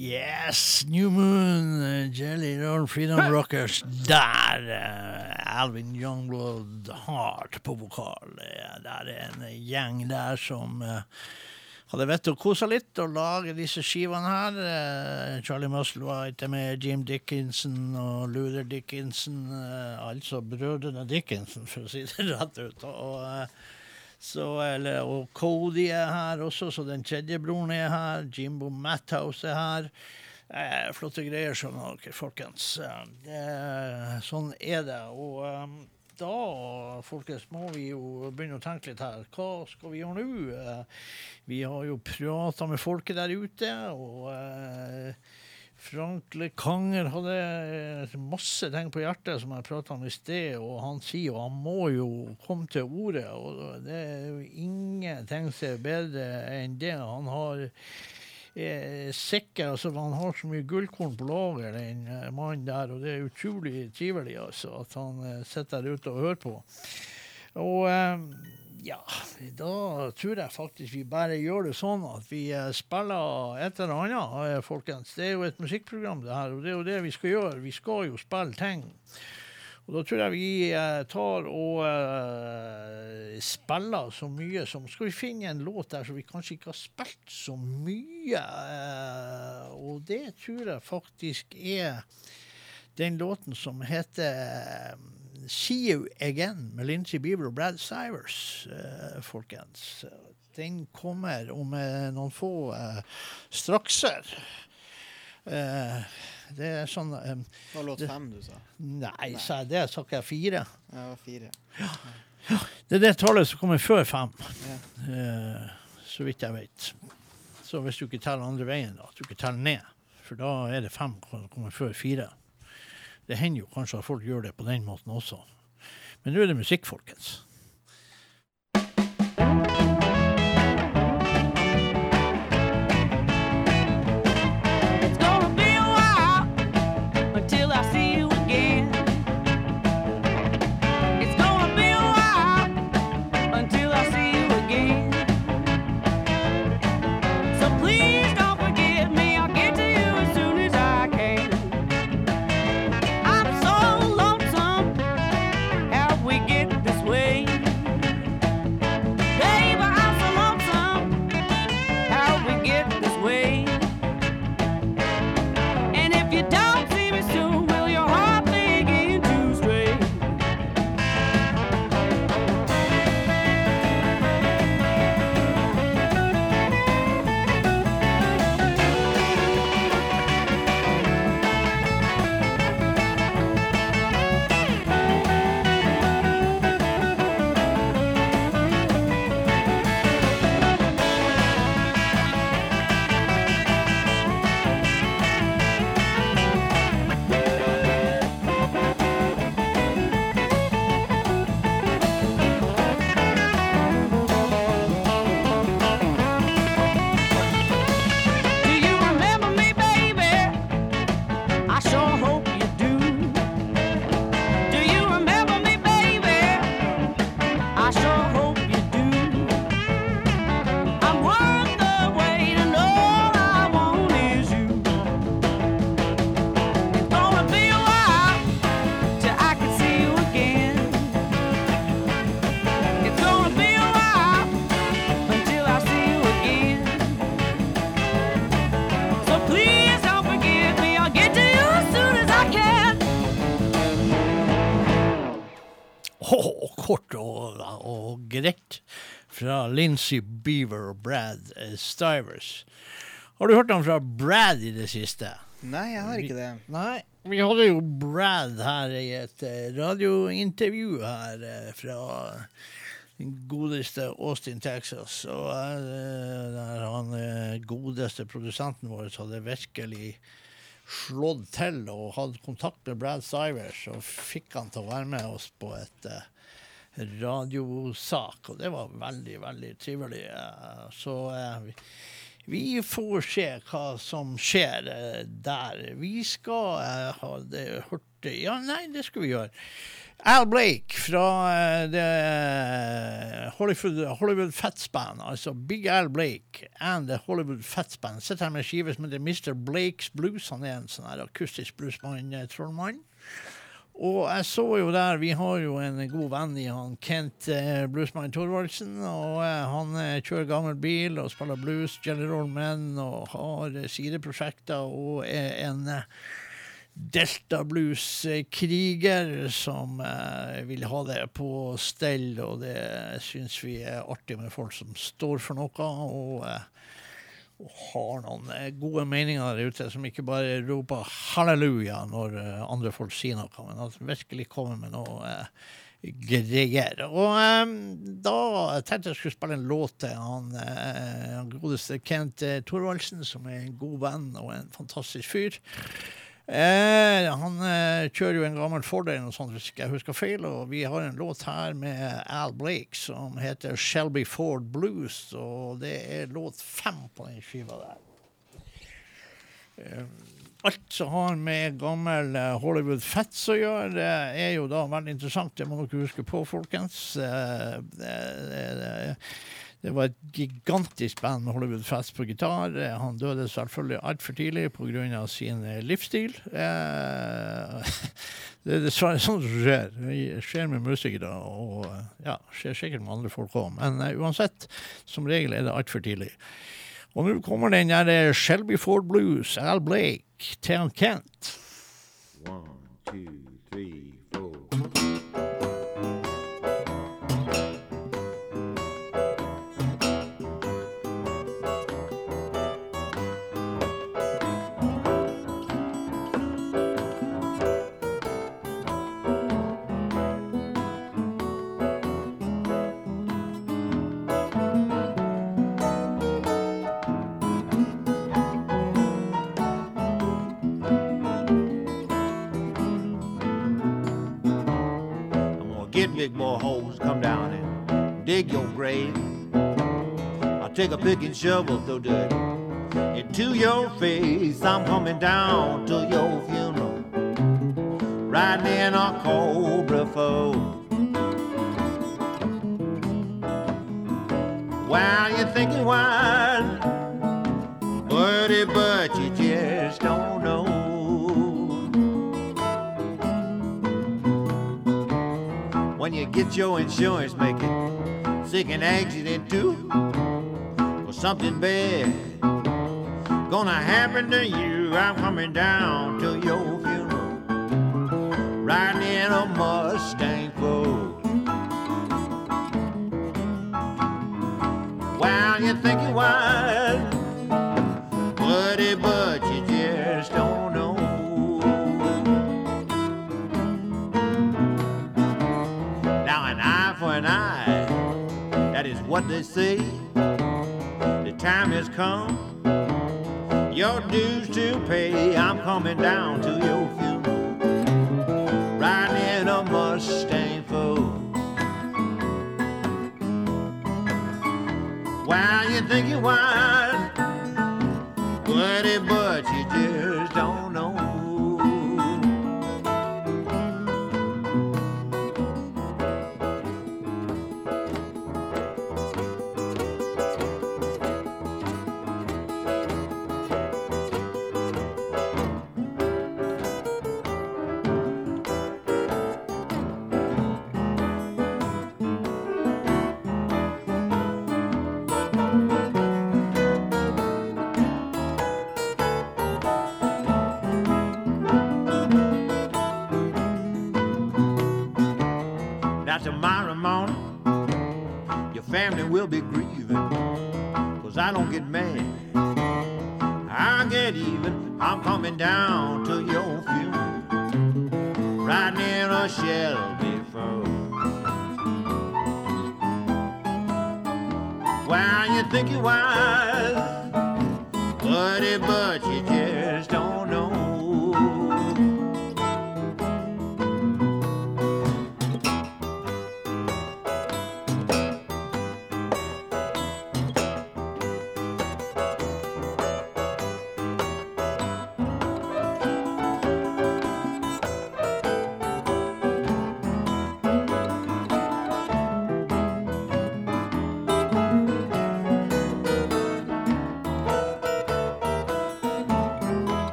Yes, New Moon, Jelly Roll Freedom Rockers. Der! eh, Alvin Youngblood hardt på vokal. Der er en gjeng der som eh, hadde vett til å kose litt og lage disse skivene her. Eh, Charlie Musselwhite er med, Jim Dickinson og Luther Dickinson. Altså brødrene Dickinson, for å si det rett ut. Og, så, eller, og Cody er her også, så den tredje broren er her. Jimbo Matthouse er her. Eh, flotte greier, skjønner dere, folkens. Eh, sånn er det. Og eh, da, folkens, må vi jo begynne å tenke litt her. Hva skal vi gjøre nå? Eh, vi har jo prata med folket der ute, og eh, Frank Lekanger hadde eh, masse ting på hjertet som jeg prata om i sted, og han sier jo han må jo komme til ordet. Og det er jo ingenting som er bedre enn det. Han har er sikker, altså Han har så mye gullkorn på lager, den eh, mannen der, og det er utrolig trivelig altså, at han eh, sitter der ute og hører på. Og eh, ja, da tror jeg faktisk vi bare gjør det sånn at vi eh, spiller et eller annet, eh, folkens. Det er jo et musikkprogram, det her, og det er jo det vi skal gjøre. Vi skal jo spille ting. Og da tror jeg vi eh, tar og spiller så mye som Skal vi finne en låt der som vi kanskje ikke har spilt så mye? Eh, og det tror jeg faktisk er den låten som heter See You Again med Lincy Beaver og Brad Sivers, eh, folkens. Den kommer om eh, noen få eh, strakser. Eh, det er sånn eh,
Det var låt fem, du sa.
Nei, sa jeg det? Sa ikke jeg fire?
Ja, fire. Ja. fire.
Det er det tallet som kommer før fem, eh, så vidt jeg vet. Så hvis du ikke teller andre veien, da, at du ikke teller ned, for da er det fem som kommer før fire. Det hender jo kanskje at folk gjør det på den måten også. Men nå er det musikk, folkens. Fra Lincy Beaver og Brad eh, Stivers. Har du hørt om fra Brad i det siste?
Nei, jeg har ikke det.
Nei, vi hadde jo Brad her i et eh, radiointervju her eh, fra godeste Austin, Texas. Og der han godeste produsenten vår hadde virkelig slått til og hadde kontakt med Brad Stivers og fikk han til å være med oss på et eh, radiosak, og det var veldig, veldig trivelig. eh, Så eh, vi, får se hva som skjer eh, der. Vi skal ha det hørt Ja, nei, det skal vi gjøre. Al Blake fra Hollywood, Hollywood Fats Band, altså Big Al Blake and The Hollywood Fats Band. Sitter her med skive som heter Mr. Blakes Blues. Han er en sånn akustisk bluesmann, eh, trollmann. Og jeg så jo der, vi har jo en god venn i han Kent eh, Bluesman Thorvaldsen. Og eh, han eh, kjører gammel bil og spiller blues, Jelly Men, og har eh, sideprosjekter og er en eh, Delta Blues-kriger som eh, vil ha det på stell, og det syns vi er artig med folk som står for noe. Og, og har noen eh, gode meninger der ute, som ikke bare roper halleluja når eh, andre folk sier noe, men at virkelig kommer med noe eh, greier. Og eh, da tenkte jeg skulle spille en låt til han, eh, godeste Kent eh, Thorvaldsen, som er en god venn og en fantastisk fyr. Eh, han eh, kjører jo en gammel Fordel, og sånt, hvis ikke jeg husker feil. Og vi har en låt her med Al Blake som heter Shelby Ford Blues. Og det er låt fem på den skiva der. Eh, alt som har med gammel eh, Hollywood Fats å gjøre, det er jo da veldig interessant. Det må dere huske på, folkens. Eh, det, det, det, det var et gigantisk band med Hollywood Fest på gitar. Eh, Han døde selvfølgelig altfor tidlig pga. sin eh, livsstil. Eh, <laughs> Det er dessverre sånt som skjer. Det skjer med musikere, og ja, skjer sikkert med andre folk òg. Men uansett, som regel er det altfor tidlig. Og nå kommer den der Shelby Ford Blues, Al Blake, til Kent.
One, two, three, four.
Dig your grave. I'll take a pick and shovel, throw dirt into your face. I'm coming down to your funeral, riding in a Cobra foe. While you're thinking why, buddy, but you just don't know. when you get your insurance, make it sick and accident too. Or something bad gonna happen to you. I'm coming down to your funeral, riding in a Mustang Fold. While you're thinking why, buddy, but what they say. The time has come, your dues to pay. I'm coming down to your funeral, riding in a Mustang Fold. While you're thinking why, buddy, but you just get mad.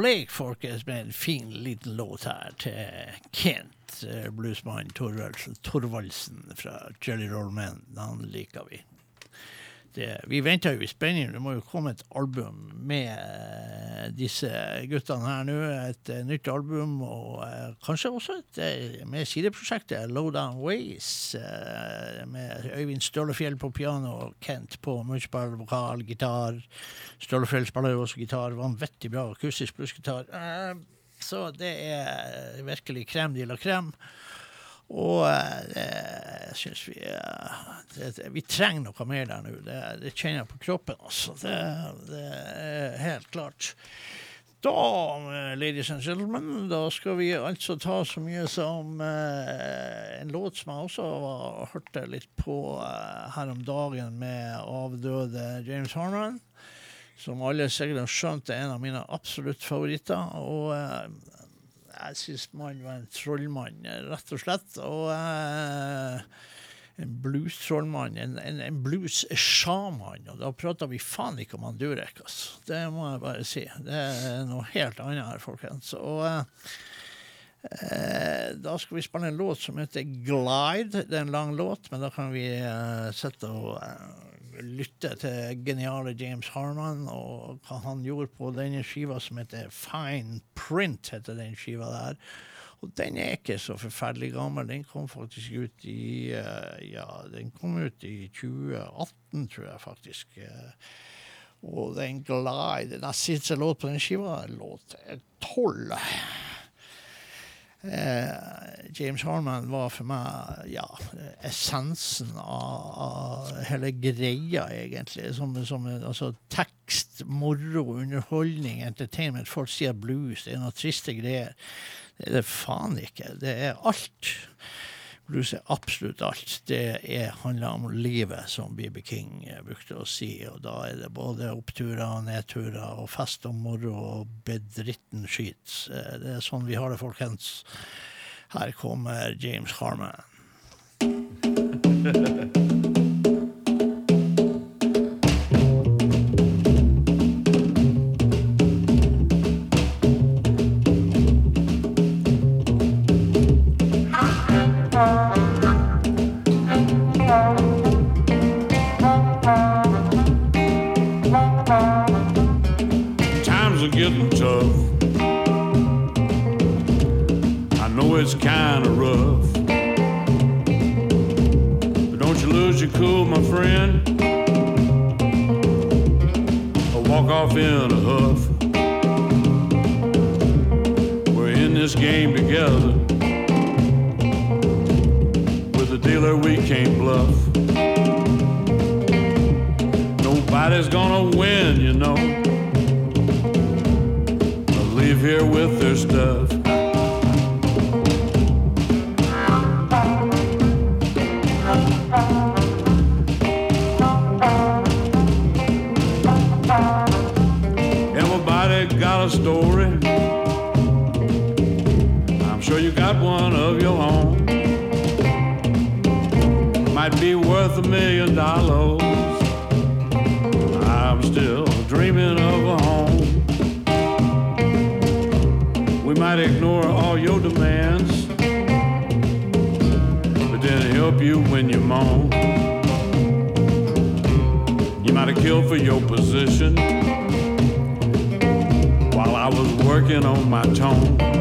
Blake, folkens, med en fin liten låt her til Kent, bluesmann Thorvaldsen, Thorvaldsen fra Jelly Roll Men. Han liker vi. Det, vi venter jo i spenning. Det må jo komme et album med eh, disse guttene her nå. Et eh, nytt album, og uh, kanskje også et eh, med sideprosjektet Low Down Ways. Uh, med Øyvind Stølefjell på piano og Kent på munnspill, vokal, gitar. Stølefjell spiller jo også gitar. Vanvittig bra akustisk plussgitar. Uh, så det er virkelig krem de la krem. Og eh, det, syns vi eh, det, Vi trenger noe mer der nå. Det, det kjenner jeg på kroppen, altså. Det, det er helt klart. Da, eh, ladies and gentlemen, da skal vi altså ta så mye som eh, en låt som jeg også var, hørte litt på eh, her om dagen med avdøde James Harman. Som alle sikkert har skjønt er en av mine absolutt favoritter. Og eh, jeg syns man var en trollmann, rett og slett. Og eh, en blues-trollmann, en, en, en blues-sjaman. Og da prater vi faen ikke om han Durek, altså. Det må jeg bare si. Det er noe helt annet her, folkens. Og eh, Eh, da skal vi spille en låt som heter Glide. Det er en lang låt, men da kan vi eh, sitte og eh, lytte til geniale James Harman og hva han gjorde på denne skiva som heter Fine Print. heter den skiva der. Og den er ikke så forferdelig gammel. Den kom faktisk ut i eh, Ja, den kom ut i 2018, tror jeg faktisk. Og den Glide Den siste låt på den skiva, låt tolv. Eh, James Harman var for meg ja, essensen av, av hele greia, egentlig. Som, som altså, tekst, moro, underholdning, entertainment. Folk sier blues, det er noe triste greier. Det er det faen ikke. Det er alt. Blues er absolutt alt. Det er, handler om livet, som BB King eh, brukte å si. Og da er det både oppturer og nedturer og fest og moro og bedritten skit. Eh, Det er sånn vi har det, folkens. Her kommer James Harman. <laughs>
this game together. With a dealer we can't bluff. Nobody's gonna win, you know leave here with their stuff. I'm still dreaming of a home. We might ignore all your demands, but then help you when you moan. You might have killed for your position while I was working on my tone.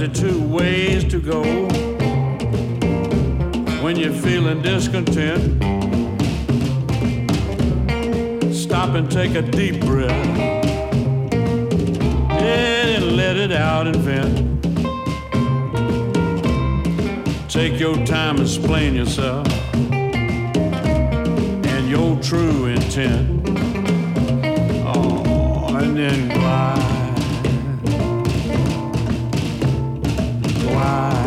62 ways to go when you're feeling discontent. Stop and take a deep breath and let it out and vent. Take your time and explain yourself and your true intent. Oh, and then glide. Glide.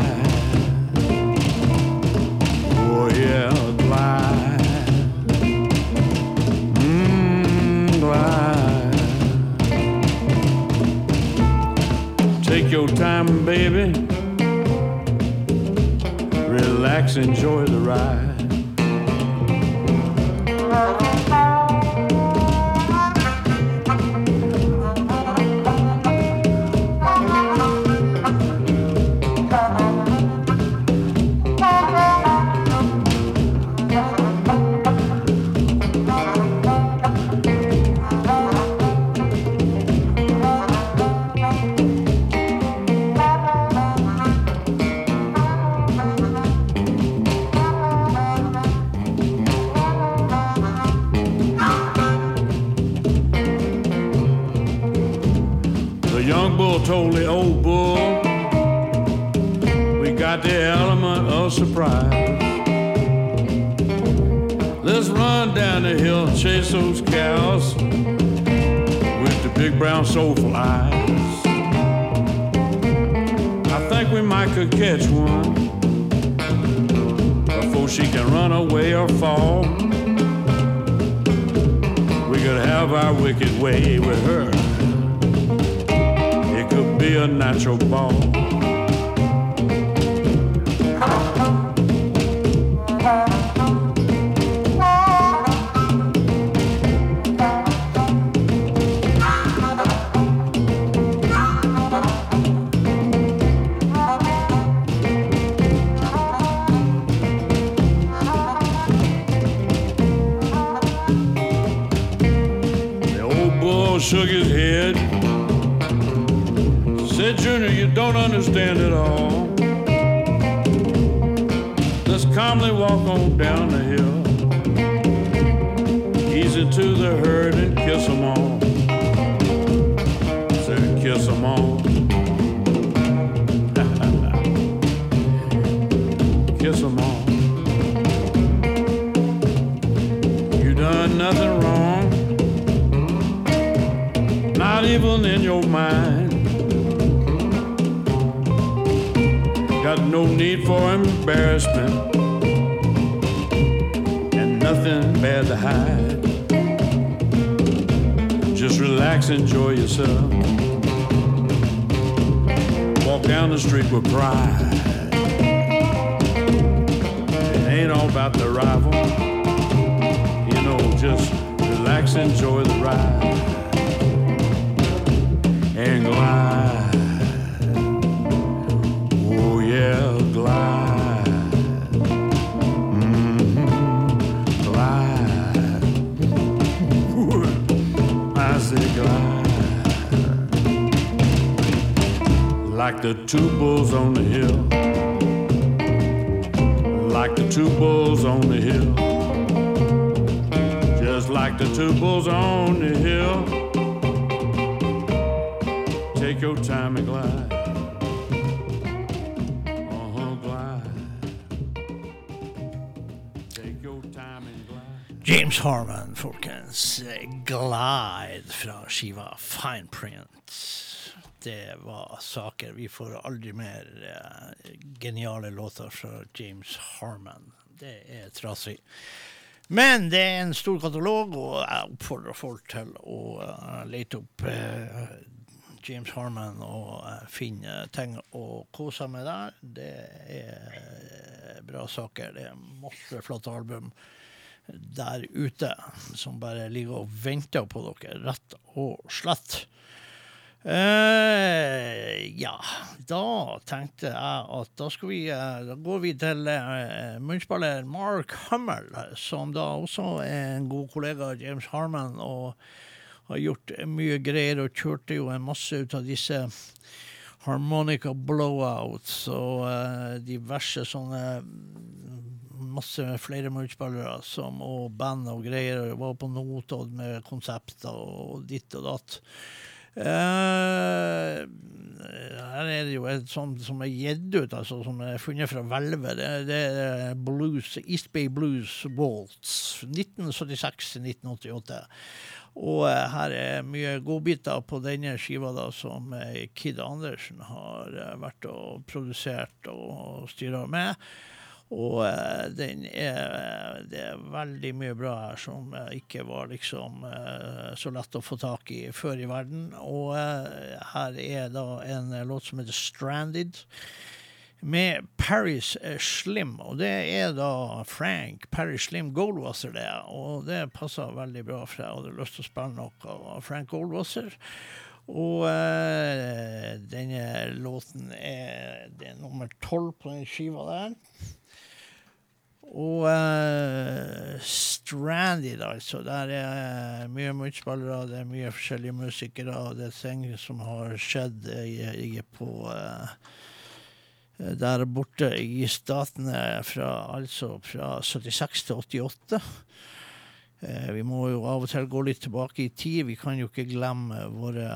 Fra skiva Fine Print. Det var saker. Vi får aldri mer eh, geniale låter fra James Harman. Det er trasig. Men det er en stor katalog, og jeg oppfordrer folk til å eh, lete opp eh, James Harman og finne ting å kose med der. Det er bra saker. Det er masse flotte album der ute som bare ligger og venter på dere, rett og slett. Eh, ja, da tenkte jeg at da skal vi eh, Da går vi til uh, munnspiller Mark Hummel, som da også er en god kollega av James Harman, og har gjort mye greier og kjørte jo en masse ut av disse harmonica blowouts og eh, diverse sånne masse flere munnspillere som, og band og greier. og Var på Notodden med konsepter og ditt og datt. Uh, her er det jo et sånt som er gitt ut, altså, som er funnet fra hvelvet. Det, det er blues, East Bay Blues Waltz, 1976-1988. Og uh, her er mye godbiter på denne skiva da, som uh, Kid Andersen har eh, vært og produsert og styra med. Og eh, er, det er veldig mye bra her som eh, ikke var liksom eh, så lett å få tak i før i verden. Og eh, her er da en eh, låt som heter 'Stranded'. med Paris eh, Slim. Og det er da Frank Paris Slim Goldwasser, det. Og det passer veldig bra, for jeg hadde lyst til å spille noe av Frank Goldwasser. Og eh, denne låten er, det er nummer tolv på den skiva der. Og uh, Stranded, altså. Der er mye munnspillere, det er mye forskjellige musikere, og det er ting som har skjedd i, i, på uh, der borte i statene fra, altså fra 76 til 88. Eh, vi må jo av og til gå litt tilbake i tid. Vi kan jo ikke glemme våre,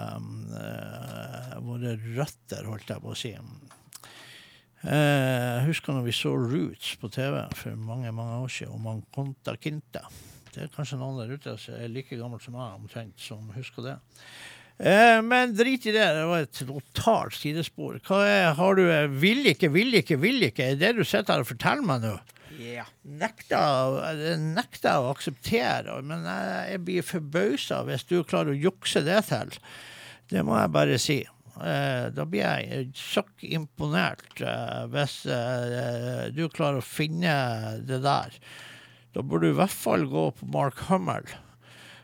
eh, våre røtter, holdt jeg på å si. Eh, Jeg husker når vi så Roots på TV for mange mange år siden, og man Conta Quinta. Det er kanskje noen der ute som er like gammel som meg, omtrent, som husker det. Eh, men drit i det, det var et totalt sidespor. Hva er, har du eh, Vil ikke, vil ikke, vil ikke? Er det du sitter her og forteller meg nå?
Yeah.
Nekter, nekter å akseptere, men jeg, jeg blir forbausa hvis du klarer å jukse det til. Det må jeg bare si. Eh, da blir jeg sjokk imponert eh, hvis eh, du klarer å finne det der. Da burde du i hvert fall gå på Mark Hummel.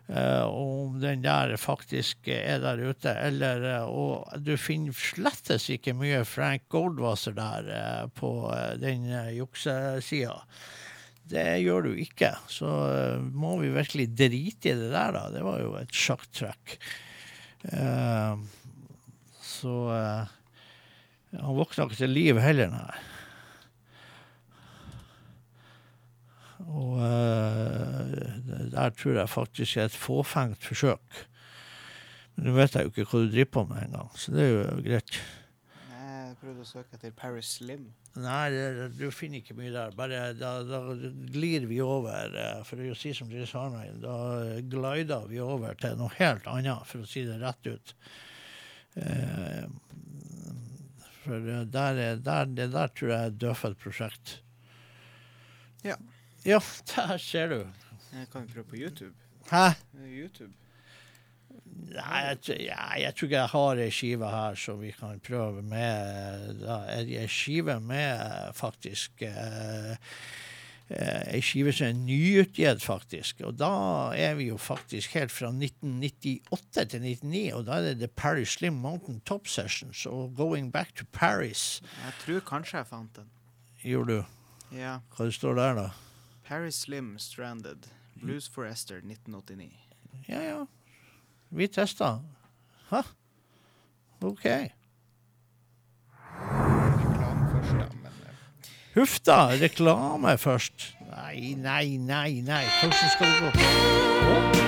om den der faktisk er der ute. Eller, og du finner slettes ikke mye Frank Goldwasser der på den uh, juksesida. Det gjør du ikke. Så må vi virkelig drite i det der, da. Det var jo et sjakktrekk. Eh, så eh, han våkna ikke til liv heller, nei. Og eh, der tror jeg faktisk er et fåfengt forsøk. Men nå vet jeg jo ikke hva du driver på med engang, så det er jo greit.
Jeg prøvde å søke etter Paris Slim.
Nei, det, du finner ikke mye der. Bare da, da glir vi over, eh, for å si som Chris Arnheim, da glider vi over til noe helt annet, for å si det rett ut. Eh, for der, er- der, det der tror jeg er et dødfødt prosjekt.
Ja.
Ja, <laughs> der ser du.
Jeg kan jo prøve på YouTube.
Hæ?
YouTube.
Nei, jeg, ja, jeg tror ikke jeg har ei skive her som vi kan prøve med. Da ei skive med faktisk eh, eh, Ei skive som er nyutgitt, faktisk. Og da er vi jo faktisk helt fra 1998 til 1999, og da er det The Paris Slim Mountain Top Sessions og Going Back to Paris.
Jeg tror kanskje jeg fant den.
Gjorde du?
Ja.
Hva det står der, da?
Paris Slim Stranded. Blues for Esther 1989.
Ja, ja. Vi testa. Ha? OK.
Reklame først, da, men eh,
Huff da, reklame først. Nei, nei, nei, nei. Hvordan skal det gå?
Well,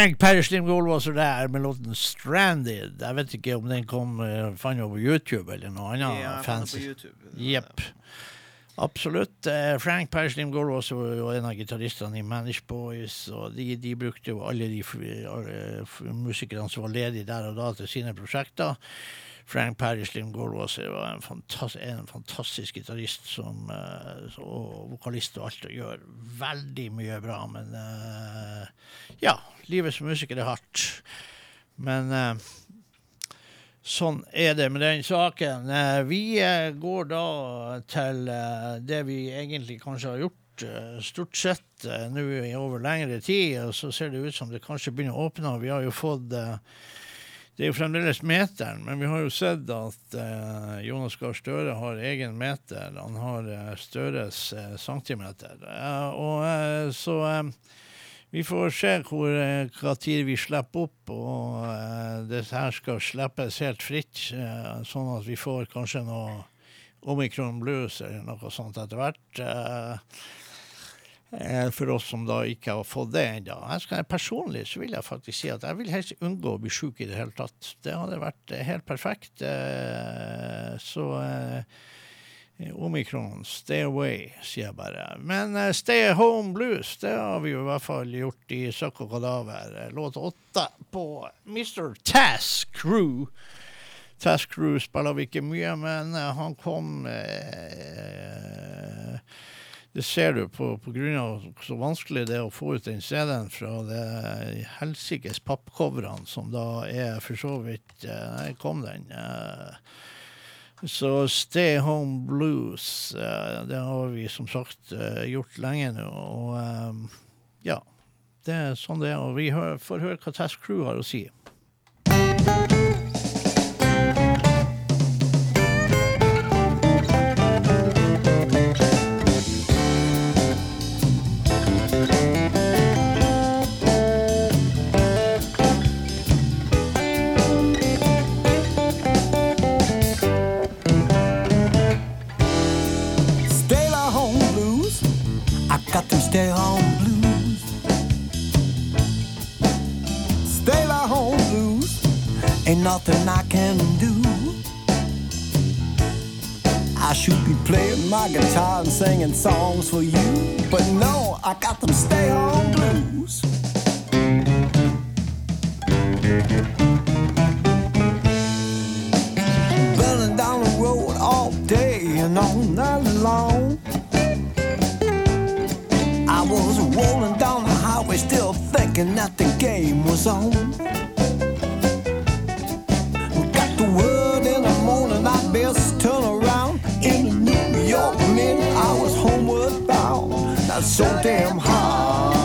Frank Perry Goldwasser der med låten 'Stranded'. Jeg vet ikke om den kom uh, fant på YouTube eller noe annet.
Ja,
fancy. Jepp. Absolutt. Eh, Frank Perislim Goldwasser var en av gitaristene i Manish Boys, og de, de brukte jo alle de musikerne som var ledige der og da, til sine prosjekter. Frank Perislim Goldwasser var en, fantastisk, fantastisk gitarist som, eh, og vokalist og alt, og gjør veldig mye bra, men eh, ja, livet som musiker er hardt. Men eh, sånn er det med den saken. Vi går da til det vi egentlig kanskje har gjort stort sett nå i over lengre tid, og så ser det ut som det kanskje begynner å åpne. Vi har jo fått eh, det er jo fremdeles meteren, men vi har jo sett at eh, Jonas Gahr Støre har egen meter. Han har eh, Støres eh, centimeter. Eh, og eh, så eh, vi får se hvor hva tid vi slipper opp, og det her skal slippes helt fritt, sånn at vi får kanskje noe Omikron blues eller noe sånt etter hvert. Eh, for oss som da ikke har fått det ennå. Personlig så vil jeg faktisk si at jeg vil helst unngå å bli sjuk i det hele tatt. Det hadde vært eh, helt perfekt. Eh, Så Omikron, stay away, sier jeg bare. Men Stay Home Blues, det har vi jo i hvert fall gjort i Søkk og Kadaver. Låt åtte på Mr. Task Crew. Task Crew spiller vi ikke mye, men han kom eh, Det ser du på, på grunn av så vanskelig det er å få ut den CD-en fra det helsikes pappcoverne, som da er for så vidt eh, Nei, kom den. eh, så Stay Home Blues, eh, det har vi som sagt gjort lenge nå. Og ja, det er sånn det er. Og vi får høre hva Tess Crew har å si.
Stay home blues. Ain't nothing I can do. I should be playing my guitar and singing songs for you. But no, I got them stay home blues. Thinking that the game was on. Got the word in the morning, I best turn around. In New York, minute I was homeward bound. That's so damn hard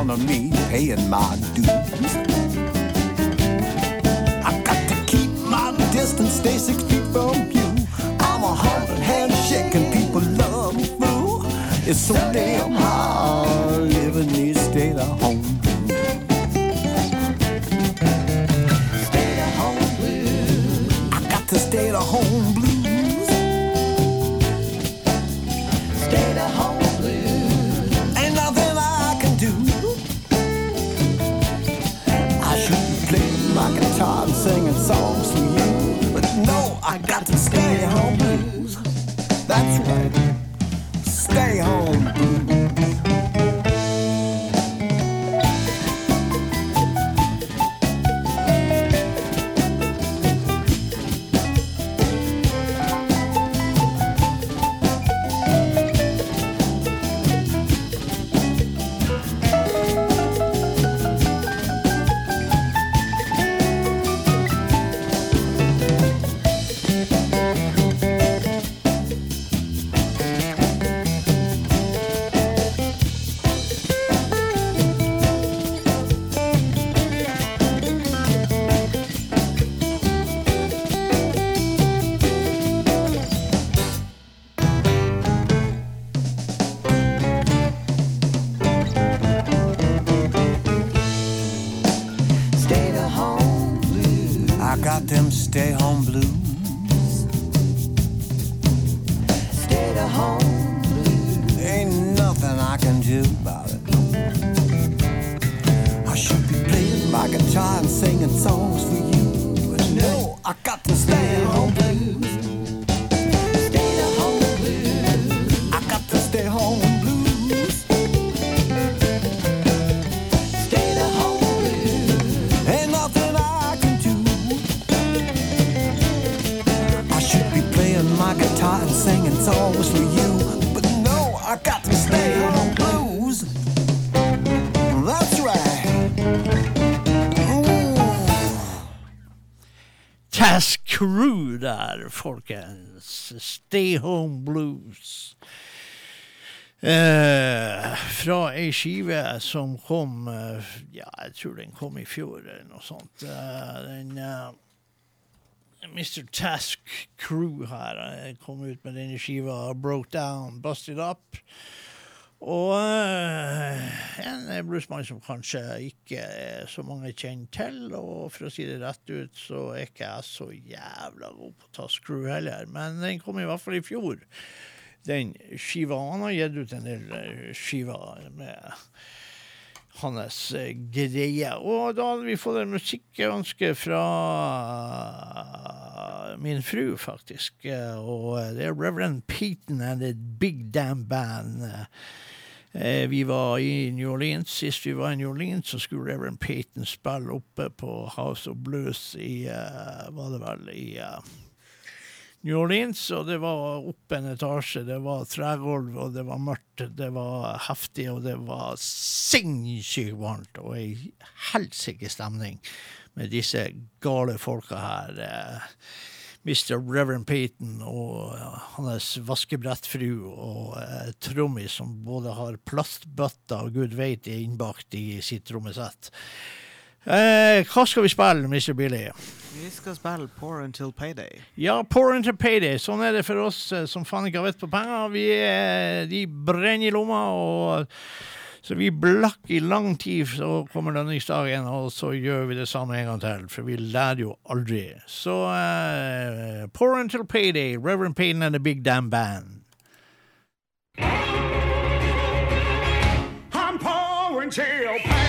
round of me paying my dues. I've got to keep my distance, stay six feet from you. I'm a hundred handshake and people love me through. It's so damn hard living these state of home songs for you. But no, I got to stay home blues. That's right.
Crew der, folkens. Stay Home Blues. Eh, fra ei skive som kom eh, Ja, jeg tror den kom i fjor, eller noe sånt. Eh, den eh, Mr. Task Crew her eh, kom ut med denne skiva, Broke Down, Busted Up. Og eh, en bluesmann som kanskje ikke så mange kjenner til. Og for å si det rett ut, så er ikke jeg så jævla god på å ta screw heller. Men den kom i hvert fall i fjor, den skiva. Han har gitt ut en del eh, skiver med hans eh, greie. Og da hadde vi fått en musikkønske fra min fru, faktisk. Eh, Og det er Reverend Peton and The Big Damn Band. Eh, Vi var i New Orleans. Sist vi var i New Orleans, så skulle Reverend Peyton spille oppe på House of Blues i uh, Var det vel i eh, New Orleans, og det var opp en etasje. Det var tregulv, og det var mørkt, det var heftig, og det var sinnssykt varmt. Og ei helsike stemning med disse gale folka her. Eh, Mr. Reverend Payton og eh, hans vaskebrettfru og eh, trommis som både har plastbøtter og gud veit er innbakt i sitt trommesett. Eh, hva skal vi spille, Mr. Billy?
Vi skal spille Poor Until Payday.
Ja, poor Until payday. Sånn er det for oss eh, som faen ikke har vett på penger. Vi er, de brenner i lomma, og så vi blakk i lang tid, så kommer lønningsdagen, og så gjør vi det samme en gang til, for vi lærer jo aldri. Så uh, Poor Until Payday, Reverend Payton and the Big Damn Band.
I'm poor until payday.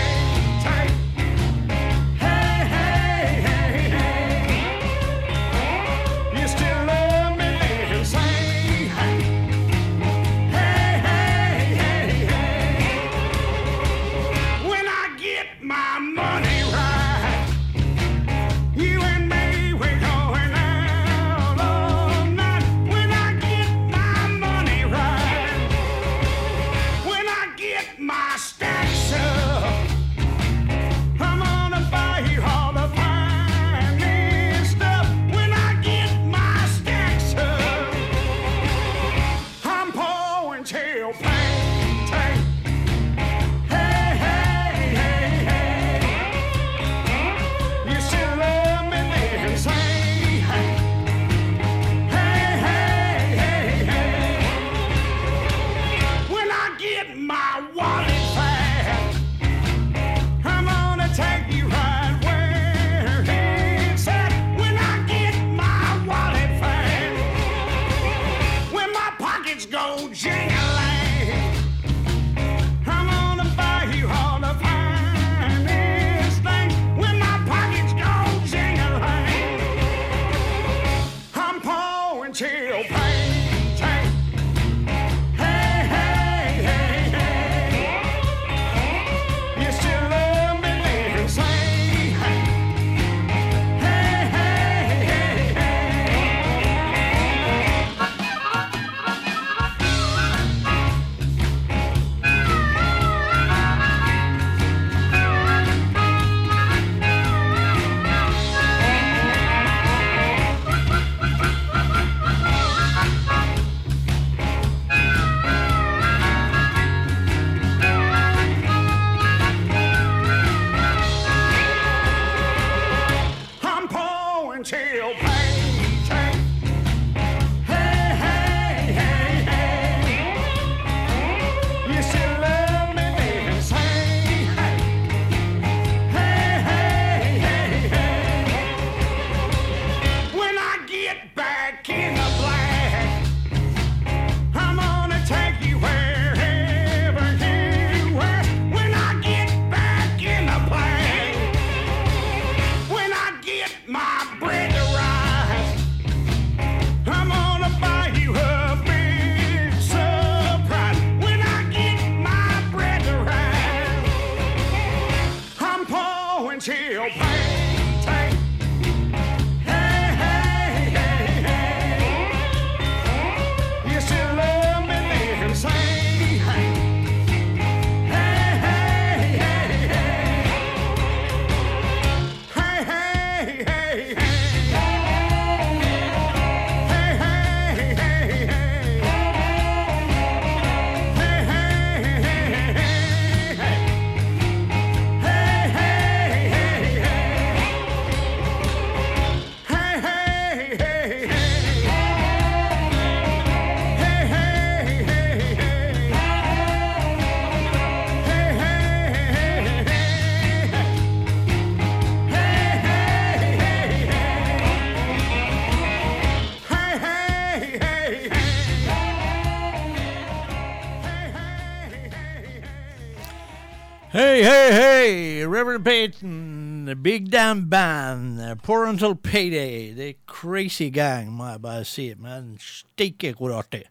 Hei! Payton, Big Damn Band, Parental Payday. Det er crazy gang, må jeg bare si. Men steike hvor artig.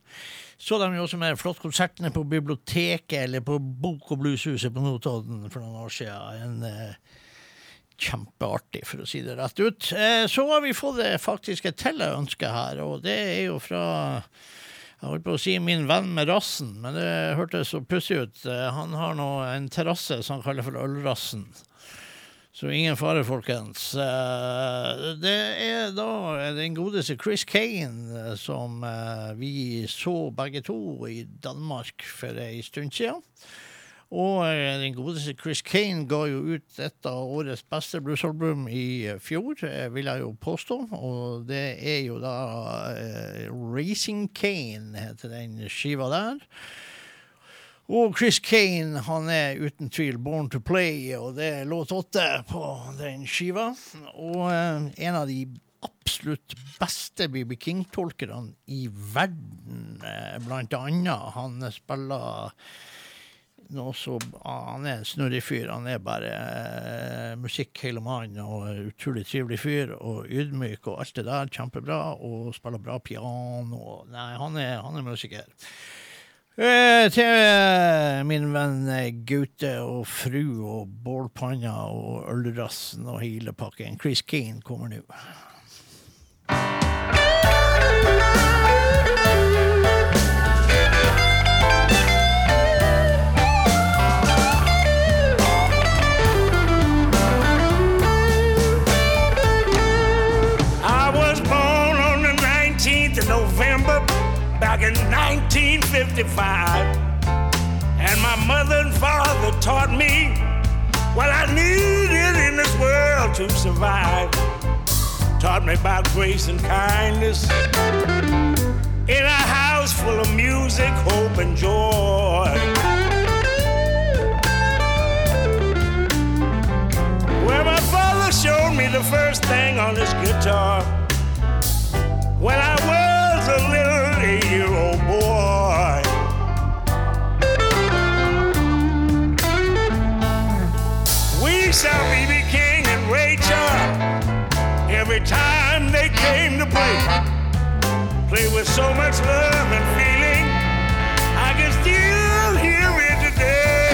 Så de jo også med flottkonsertene på biblioteket eller på Bok- og Blueshuset på Notodden for noen år siden. En eh, kjempeartig, for å si det rett ut. Eh, så har vi fått eh, faktisk et til ønske her, og det er jo fra jeg holdt på å si min venn med rassen, men det hørtes så pussig ut. Eh, Han har nå en terrasse som han kaller for Ølrassen. Så ingen fare, folkens. Eh, Det er da den godeste Chris Kane eh, som eh, vi så begge to i Danmark for ei stund siden. Og den godeste Chris Kane ga jo ut et av årets beste bluesalbum i fjor, vil jeg jo påstå. Og det er jo da Racing Kane, heter den skiva der. Og Chris Kane han er uten tvil born to play, og det er låt åtte på den skiva. Og eh, en av de absolutt beste BB King-tolkerne i verden, eh, blant annet. Han spiller noe så Han er en snurrig fyr. Han er bare eh, musikk hele mannen, og utrolig trivelig fyr. Og ydmyk og alt det der. Kjempebra. Og spiller bra piano. Nei, han er, han er musiker. Eh, til eh, min venn eh, Gaute og fru og bålpanna og ølrassen og hele pakken. Chris Keane kommer nå.
1955. And my mother and father taught me what I needed in this world to survive. Taught me about grace and kindness in a house full of music, hope, and joy. Where my father showed me the first thing on his guitar when I was a little eight-year-old boy. Time they came to play. Play with so much love and feeling, I can still hear it today.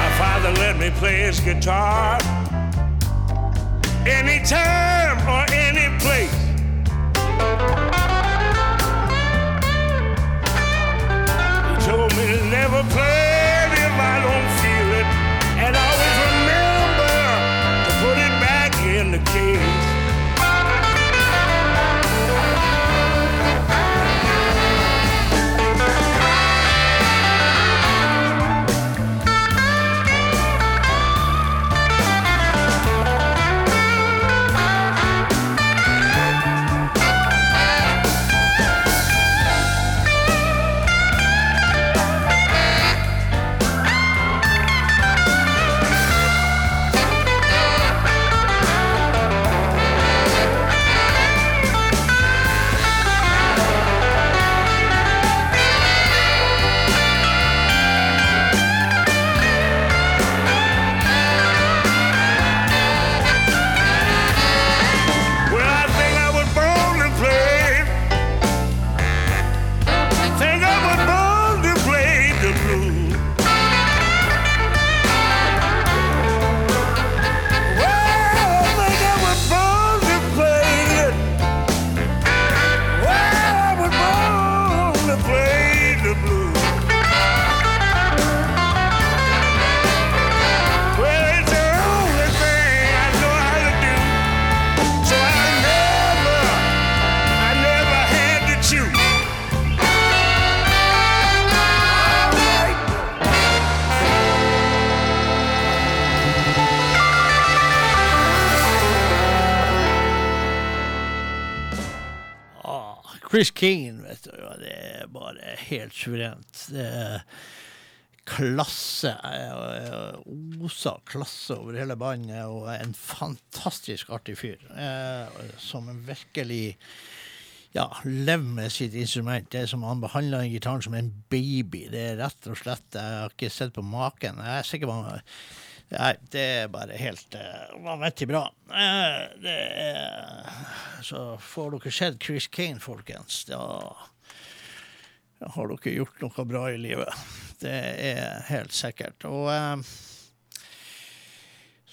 My father let me play his guitar anytime never play
Chris Keane, vet du. ja, Det er bare helt suverent. Det er klasse. eh, Osa klasse over hele bandet, og en fantastisk artig fyr. som Som virkelig ja, lever med sitt instrument. Det er som Han behandler gitaren som en baby. Det er rett og slett Jeg har ikke sett på maken. Jeg er sikker på Nei, det er bare helt uh, vanvittig bra. Uh, det er, så får dere sett Chris Kane, folkens. Da har dere gjort noe bra i livet. Det er helt sikkert. Og eh,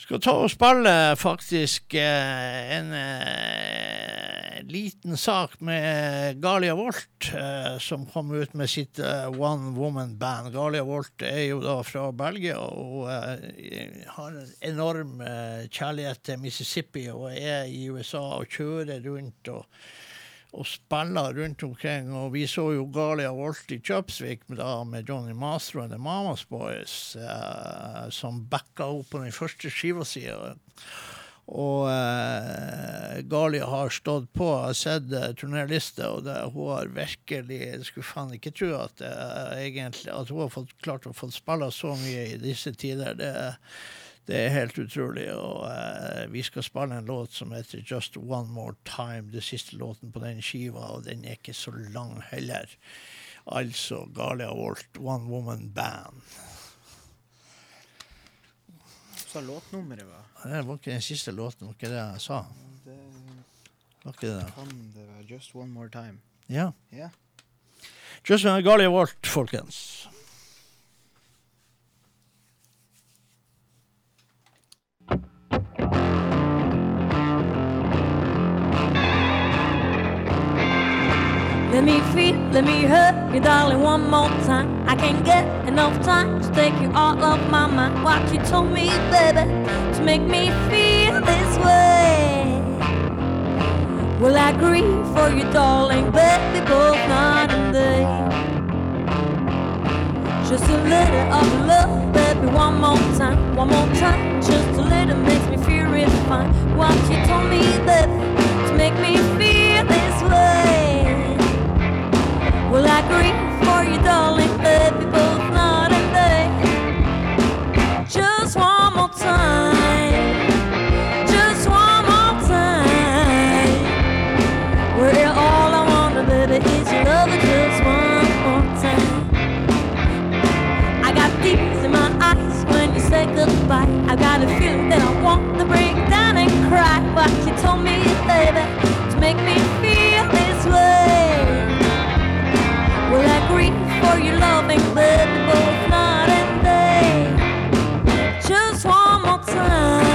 skal ta og spille faktisk eh, en eh, liten sak med Galia Volt, eh, som kom ut med sitt One Woman Band. Galia Volt er jo da fra Belgia og har en enorm kjærlighet til Mississippi og er i USA og kjører rundt og og spiller rundt omkring. Og vi så jo Galia Walt i Kjøpsvik da, med Johnny Mastro and The Mamas Boys, eh, som backa opp på den første skiva si. Og eh, Galia har stått på, jeg har sett eh, turnerliste, og det, hun har virkelig Jeg skulle faen ikke tro at, eh, egentlig, at hun har fått, klart å få spille så mye i disse tider. Det, det er helt utrolig. Og uh, vi skal spille en låt som heter Just One More Time, den siste låten på den skiva, og den er ikke så lang heller. Altså Galia Walt, One Woman Band.
Sa låtnummeret var
Det var ikke den siste låten, var ikke det jeg sa?
det,
Var ikke det?
Kan det være Just One More Time?
Ja.
Yeah.
Just Galia Walt, folkens.
Let me feel, let me hurt you, darling, one more time. I can't get enough time to take you all off my mind. What you told me, baby, to make me feel this way. Will I grieve for you, darling, baby, both night and day? Just a little of love, baby, one more time, one more time. Just a little makes me feel real fine. What you told me, baby, to make me feel this way. Will I grieve for you, darling, baby, both night and day? Just one more time, just one more time. Where all I want, baby, is your love, just one more time. I got tears in my eyes when you say goodbye. I got a feeling that I want to break down and cry. What you told me, baby, to make me for your loving, baby, both night and day? Just one more time,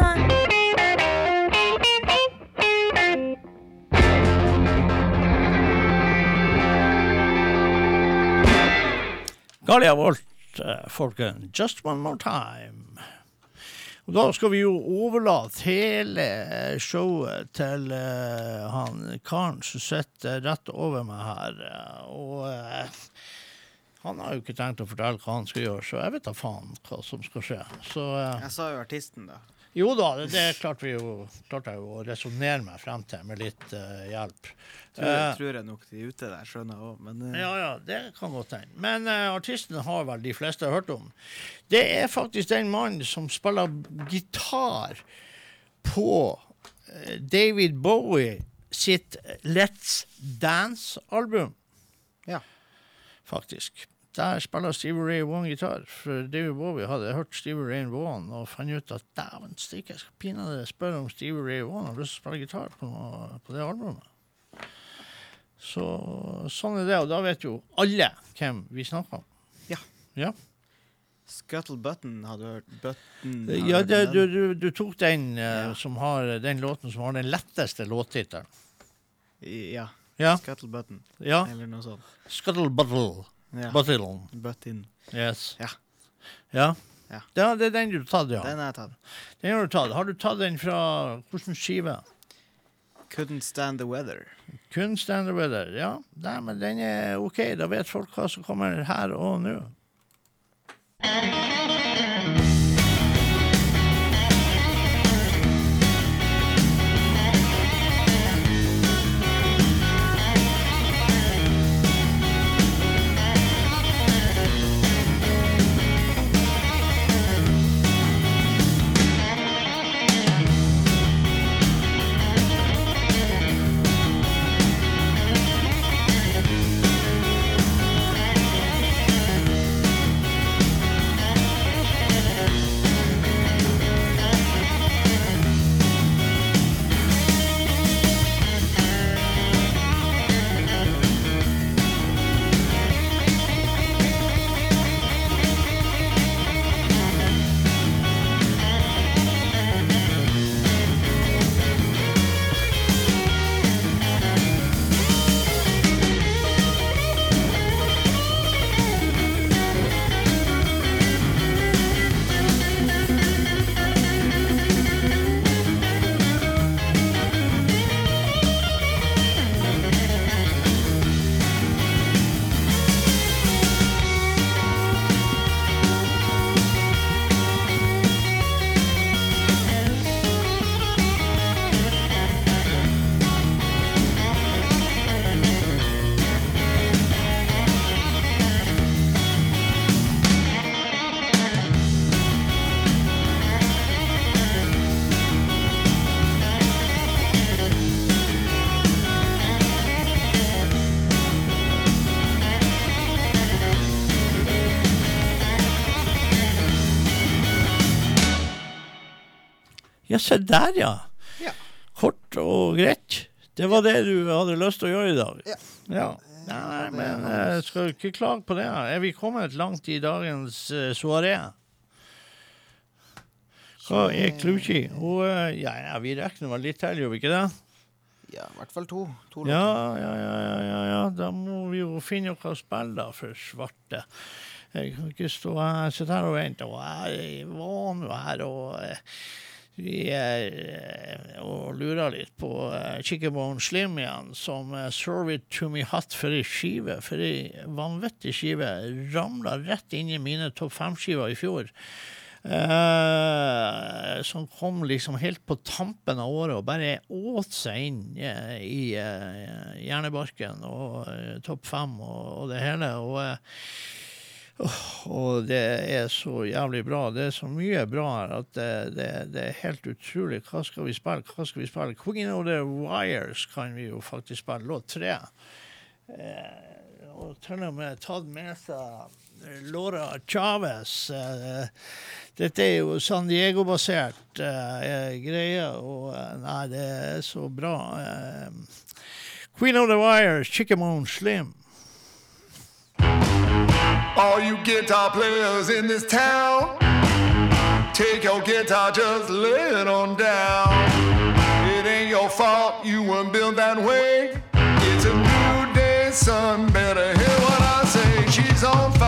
more time.
Galia Volt, eh, folken. Just one more time. Og da skal vi jo overlate hele showet til uh, han karen som sitter rett over meg her. og uh, Han har jo ikke tenkt å fortelle hva han skal gjøre, så jeg vet da faen hva som skal skje. Så uh,
Jeg sa jo artisten, da.
Jo da, det, det klarte vi jo klarte jeg jo å resonnere meg frem til med litt uh, hjelp.
Tror,
uh,
tror jeg nok de ute der skjønner òg, men eh,
Ja, ja, det kan godt hende. Men artisten har vel de fleste hørt om. Det er faktisk den mannen som spiller gitar på David Bowie sitt Let's Dance-album.
Ja.
Faktisk. Der spiller Stevie Ray Vaughan gitar. For David Bowie hadde hørt Stevie Ray Vaughan og fant ut at dæven steike, jeg skal pinadø spørre om Stevie Ray Vaughan har lyst til å spille gitar på, på det albumet. Så sånn er det, og da vet jo alle hvem vi snakker om.
Ja.
Ja,
Scuttle Button, har du hørt? Button,
ja
du
det, du, du, du tok den, ja. som har, den låten som har den letteste låttittelen.
Ja.
Ja.
Scuttle Button.
Ja.
Eller noe sånt.
Scuttle Buttle.
Ja.
Basillen.
Butt in.
Yes.
Ja.
Ja.
Ja.
Det, det er den du har tatt, ja.
Den har jeg tatt.
Den har du tatt. Har du tatt den fra hvilken skive?
Couldn't Stand The Weather.
Couldn't Stand the Weather. Ja, Nei, men den er OK. Da vet folk hva som kommer her og nå. Se der, ja.
Ja.
Kort og greit. Det var det du hadde lyst til å gjøre i dag?
Ja.
ja. Nei, men jeg skal ikke klage på det. Er vi kommet langt i dagens uh, soaré? Hva er Kluchi? Og eh, ja, ja, vi regner vel litt til, gjør vi ikke det?
Ja, i hvert fall to. to
Ja, ja, ja, ja, ja, ja. Da må vi jo finne noe å spille da, for svarte. Jeg kan ikke stå her, sitte her og vente. Og jeg var nå her og eh, vi er eh, og lurer litt på Chickabone Slim igjen, som Serve It To Me Hot for ei skive. For ei vanvittig skive. Ramla rett inn i mine topp fem-skiver i fjor. Uh, som kom liksom helt på tampen av året og bare åt seg inn uh, i uh, hjernebarken og eh, topp fem og, og det hele. Og, eh, og det er så jævlig bra. Det er så mye bra her at det, det, det er helt utrolig. Hva skal vi spille? Hva skal vi spille? Queen of the Wires kan vi jo faktisk spille. Låt tre. Eh, og til og med tatt med seg Laura Chavez. Eh, dette er jo San Diego-basert eh, greie, og eh, nei, det er så bra. Eh, Queen of the Wires, Chickamone Slim.
All you guitar players in this town, take your guitar, just lay it on down. It ain't your fault you weren't built that way. It's a new day, son. Better hear what I say. She's on fire.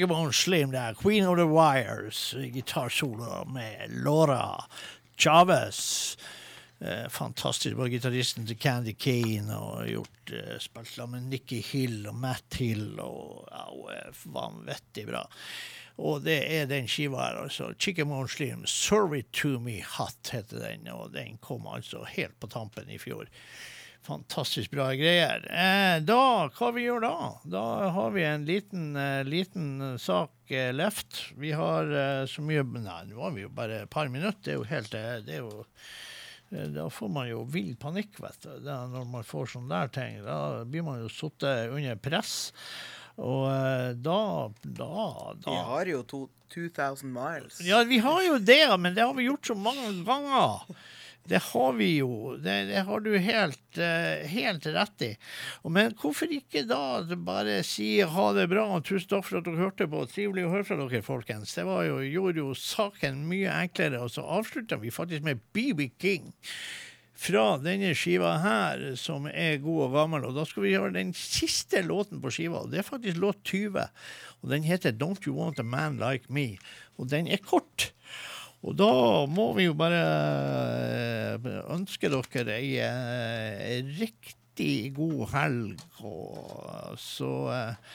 Chickabone Slim der. Queen of the Wires. Gitarsolo med Laura Chavez. Eh, fantastisk. Var gitaristen til Candy Kane og gjort eh, spilt sammen med Nikki Hill og Matt Hill. og ja, er Vanvittig bra. Og det er den skiva her, altså. Chickabone Slim, It To Me Hot' heter den. Og den kom altså helt på tampen i fjor. Fantastisk bra greier. Eh, da, hva vi gjør da? Da har vi en liten, eh, liten sak eh, left. Vi har så mye Nei, nå har vi jo bare et par minutter. Det er jo helt det er jo da får man jo vill panikk, vet du. Er når man får sånne der ting. Da blir man jo sittet under press. Og da, da, da
Vi har jo to, 2000 miles.
ja, vi har jo det, men det har vi gjort så mange ganger. Det har vi jo. Det, det har du helt, eh, helt rett i. Men hvorfor ikke da bare si ha det bra og tusen takk for at dere hørte på. Trivelig å høre fra dere, folkens. Det jo, gjorde jo saken mye enklere. Og så avslutta vi faktisk med BB King fra denne skiva her, som er god og gammel. Og da skal vi gjøre den siste låten på skiva. og Det er faktisk låt 20. Og den heter Don't You Want a Man Like Me. Og den er kort. Og da må vi jo bare eh, ønske dere ei, eh, riktig god helg. Og så eh,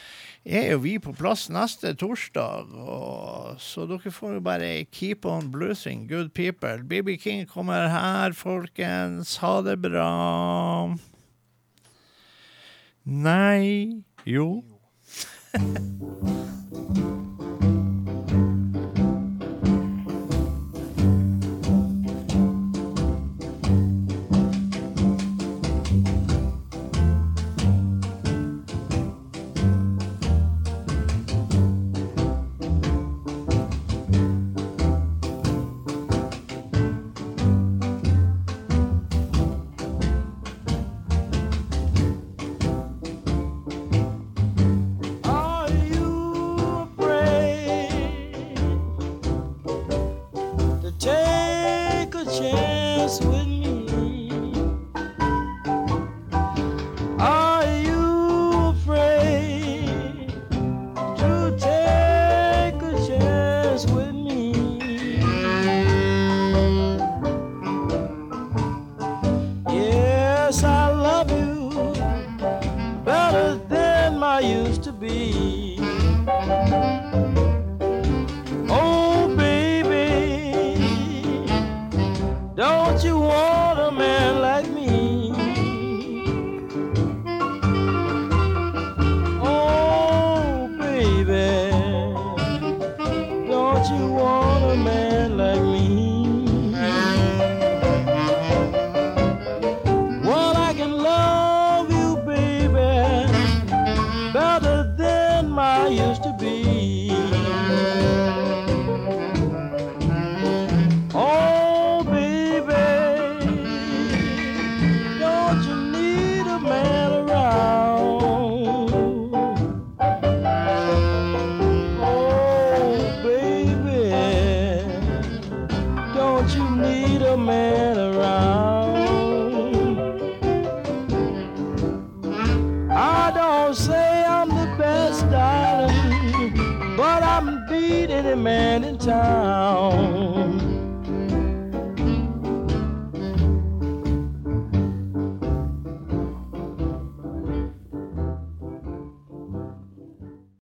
er jo vi på plass neste torsdag, og så dere får jo bare keep on bluesing, good people. BB King kommer her, folkens. Ha det bra. Nei Jo. <laughs>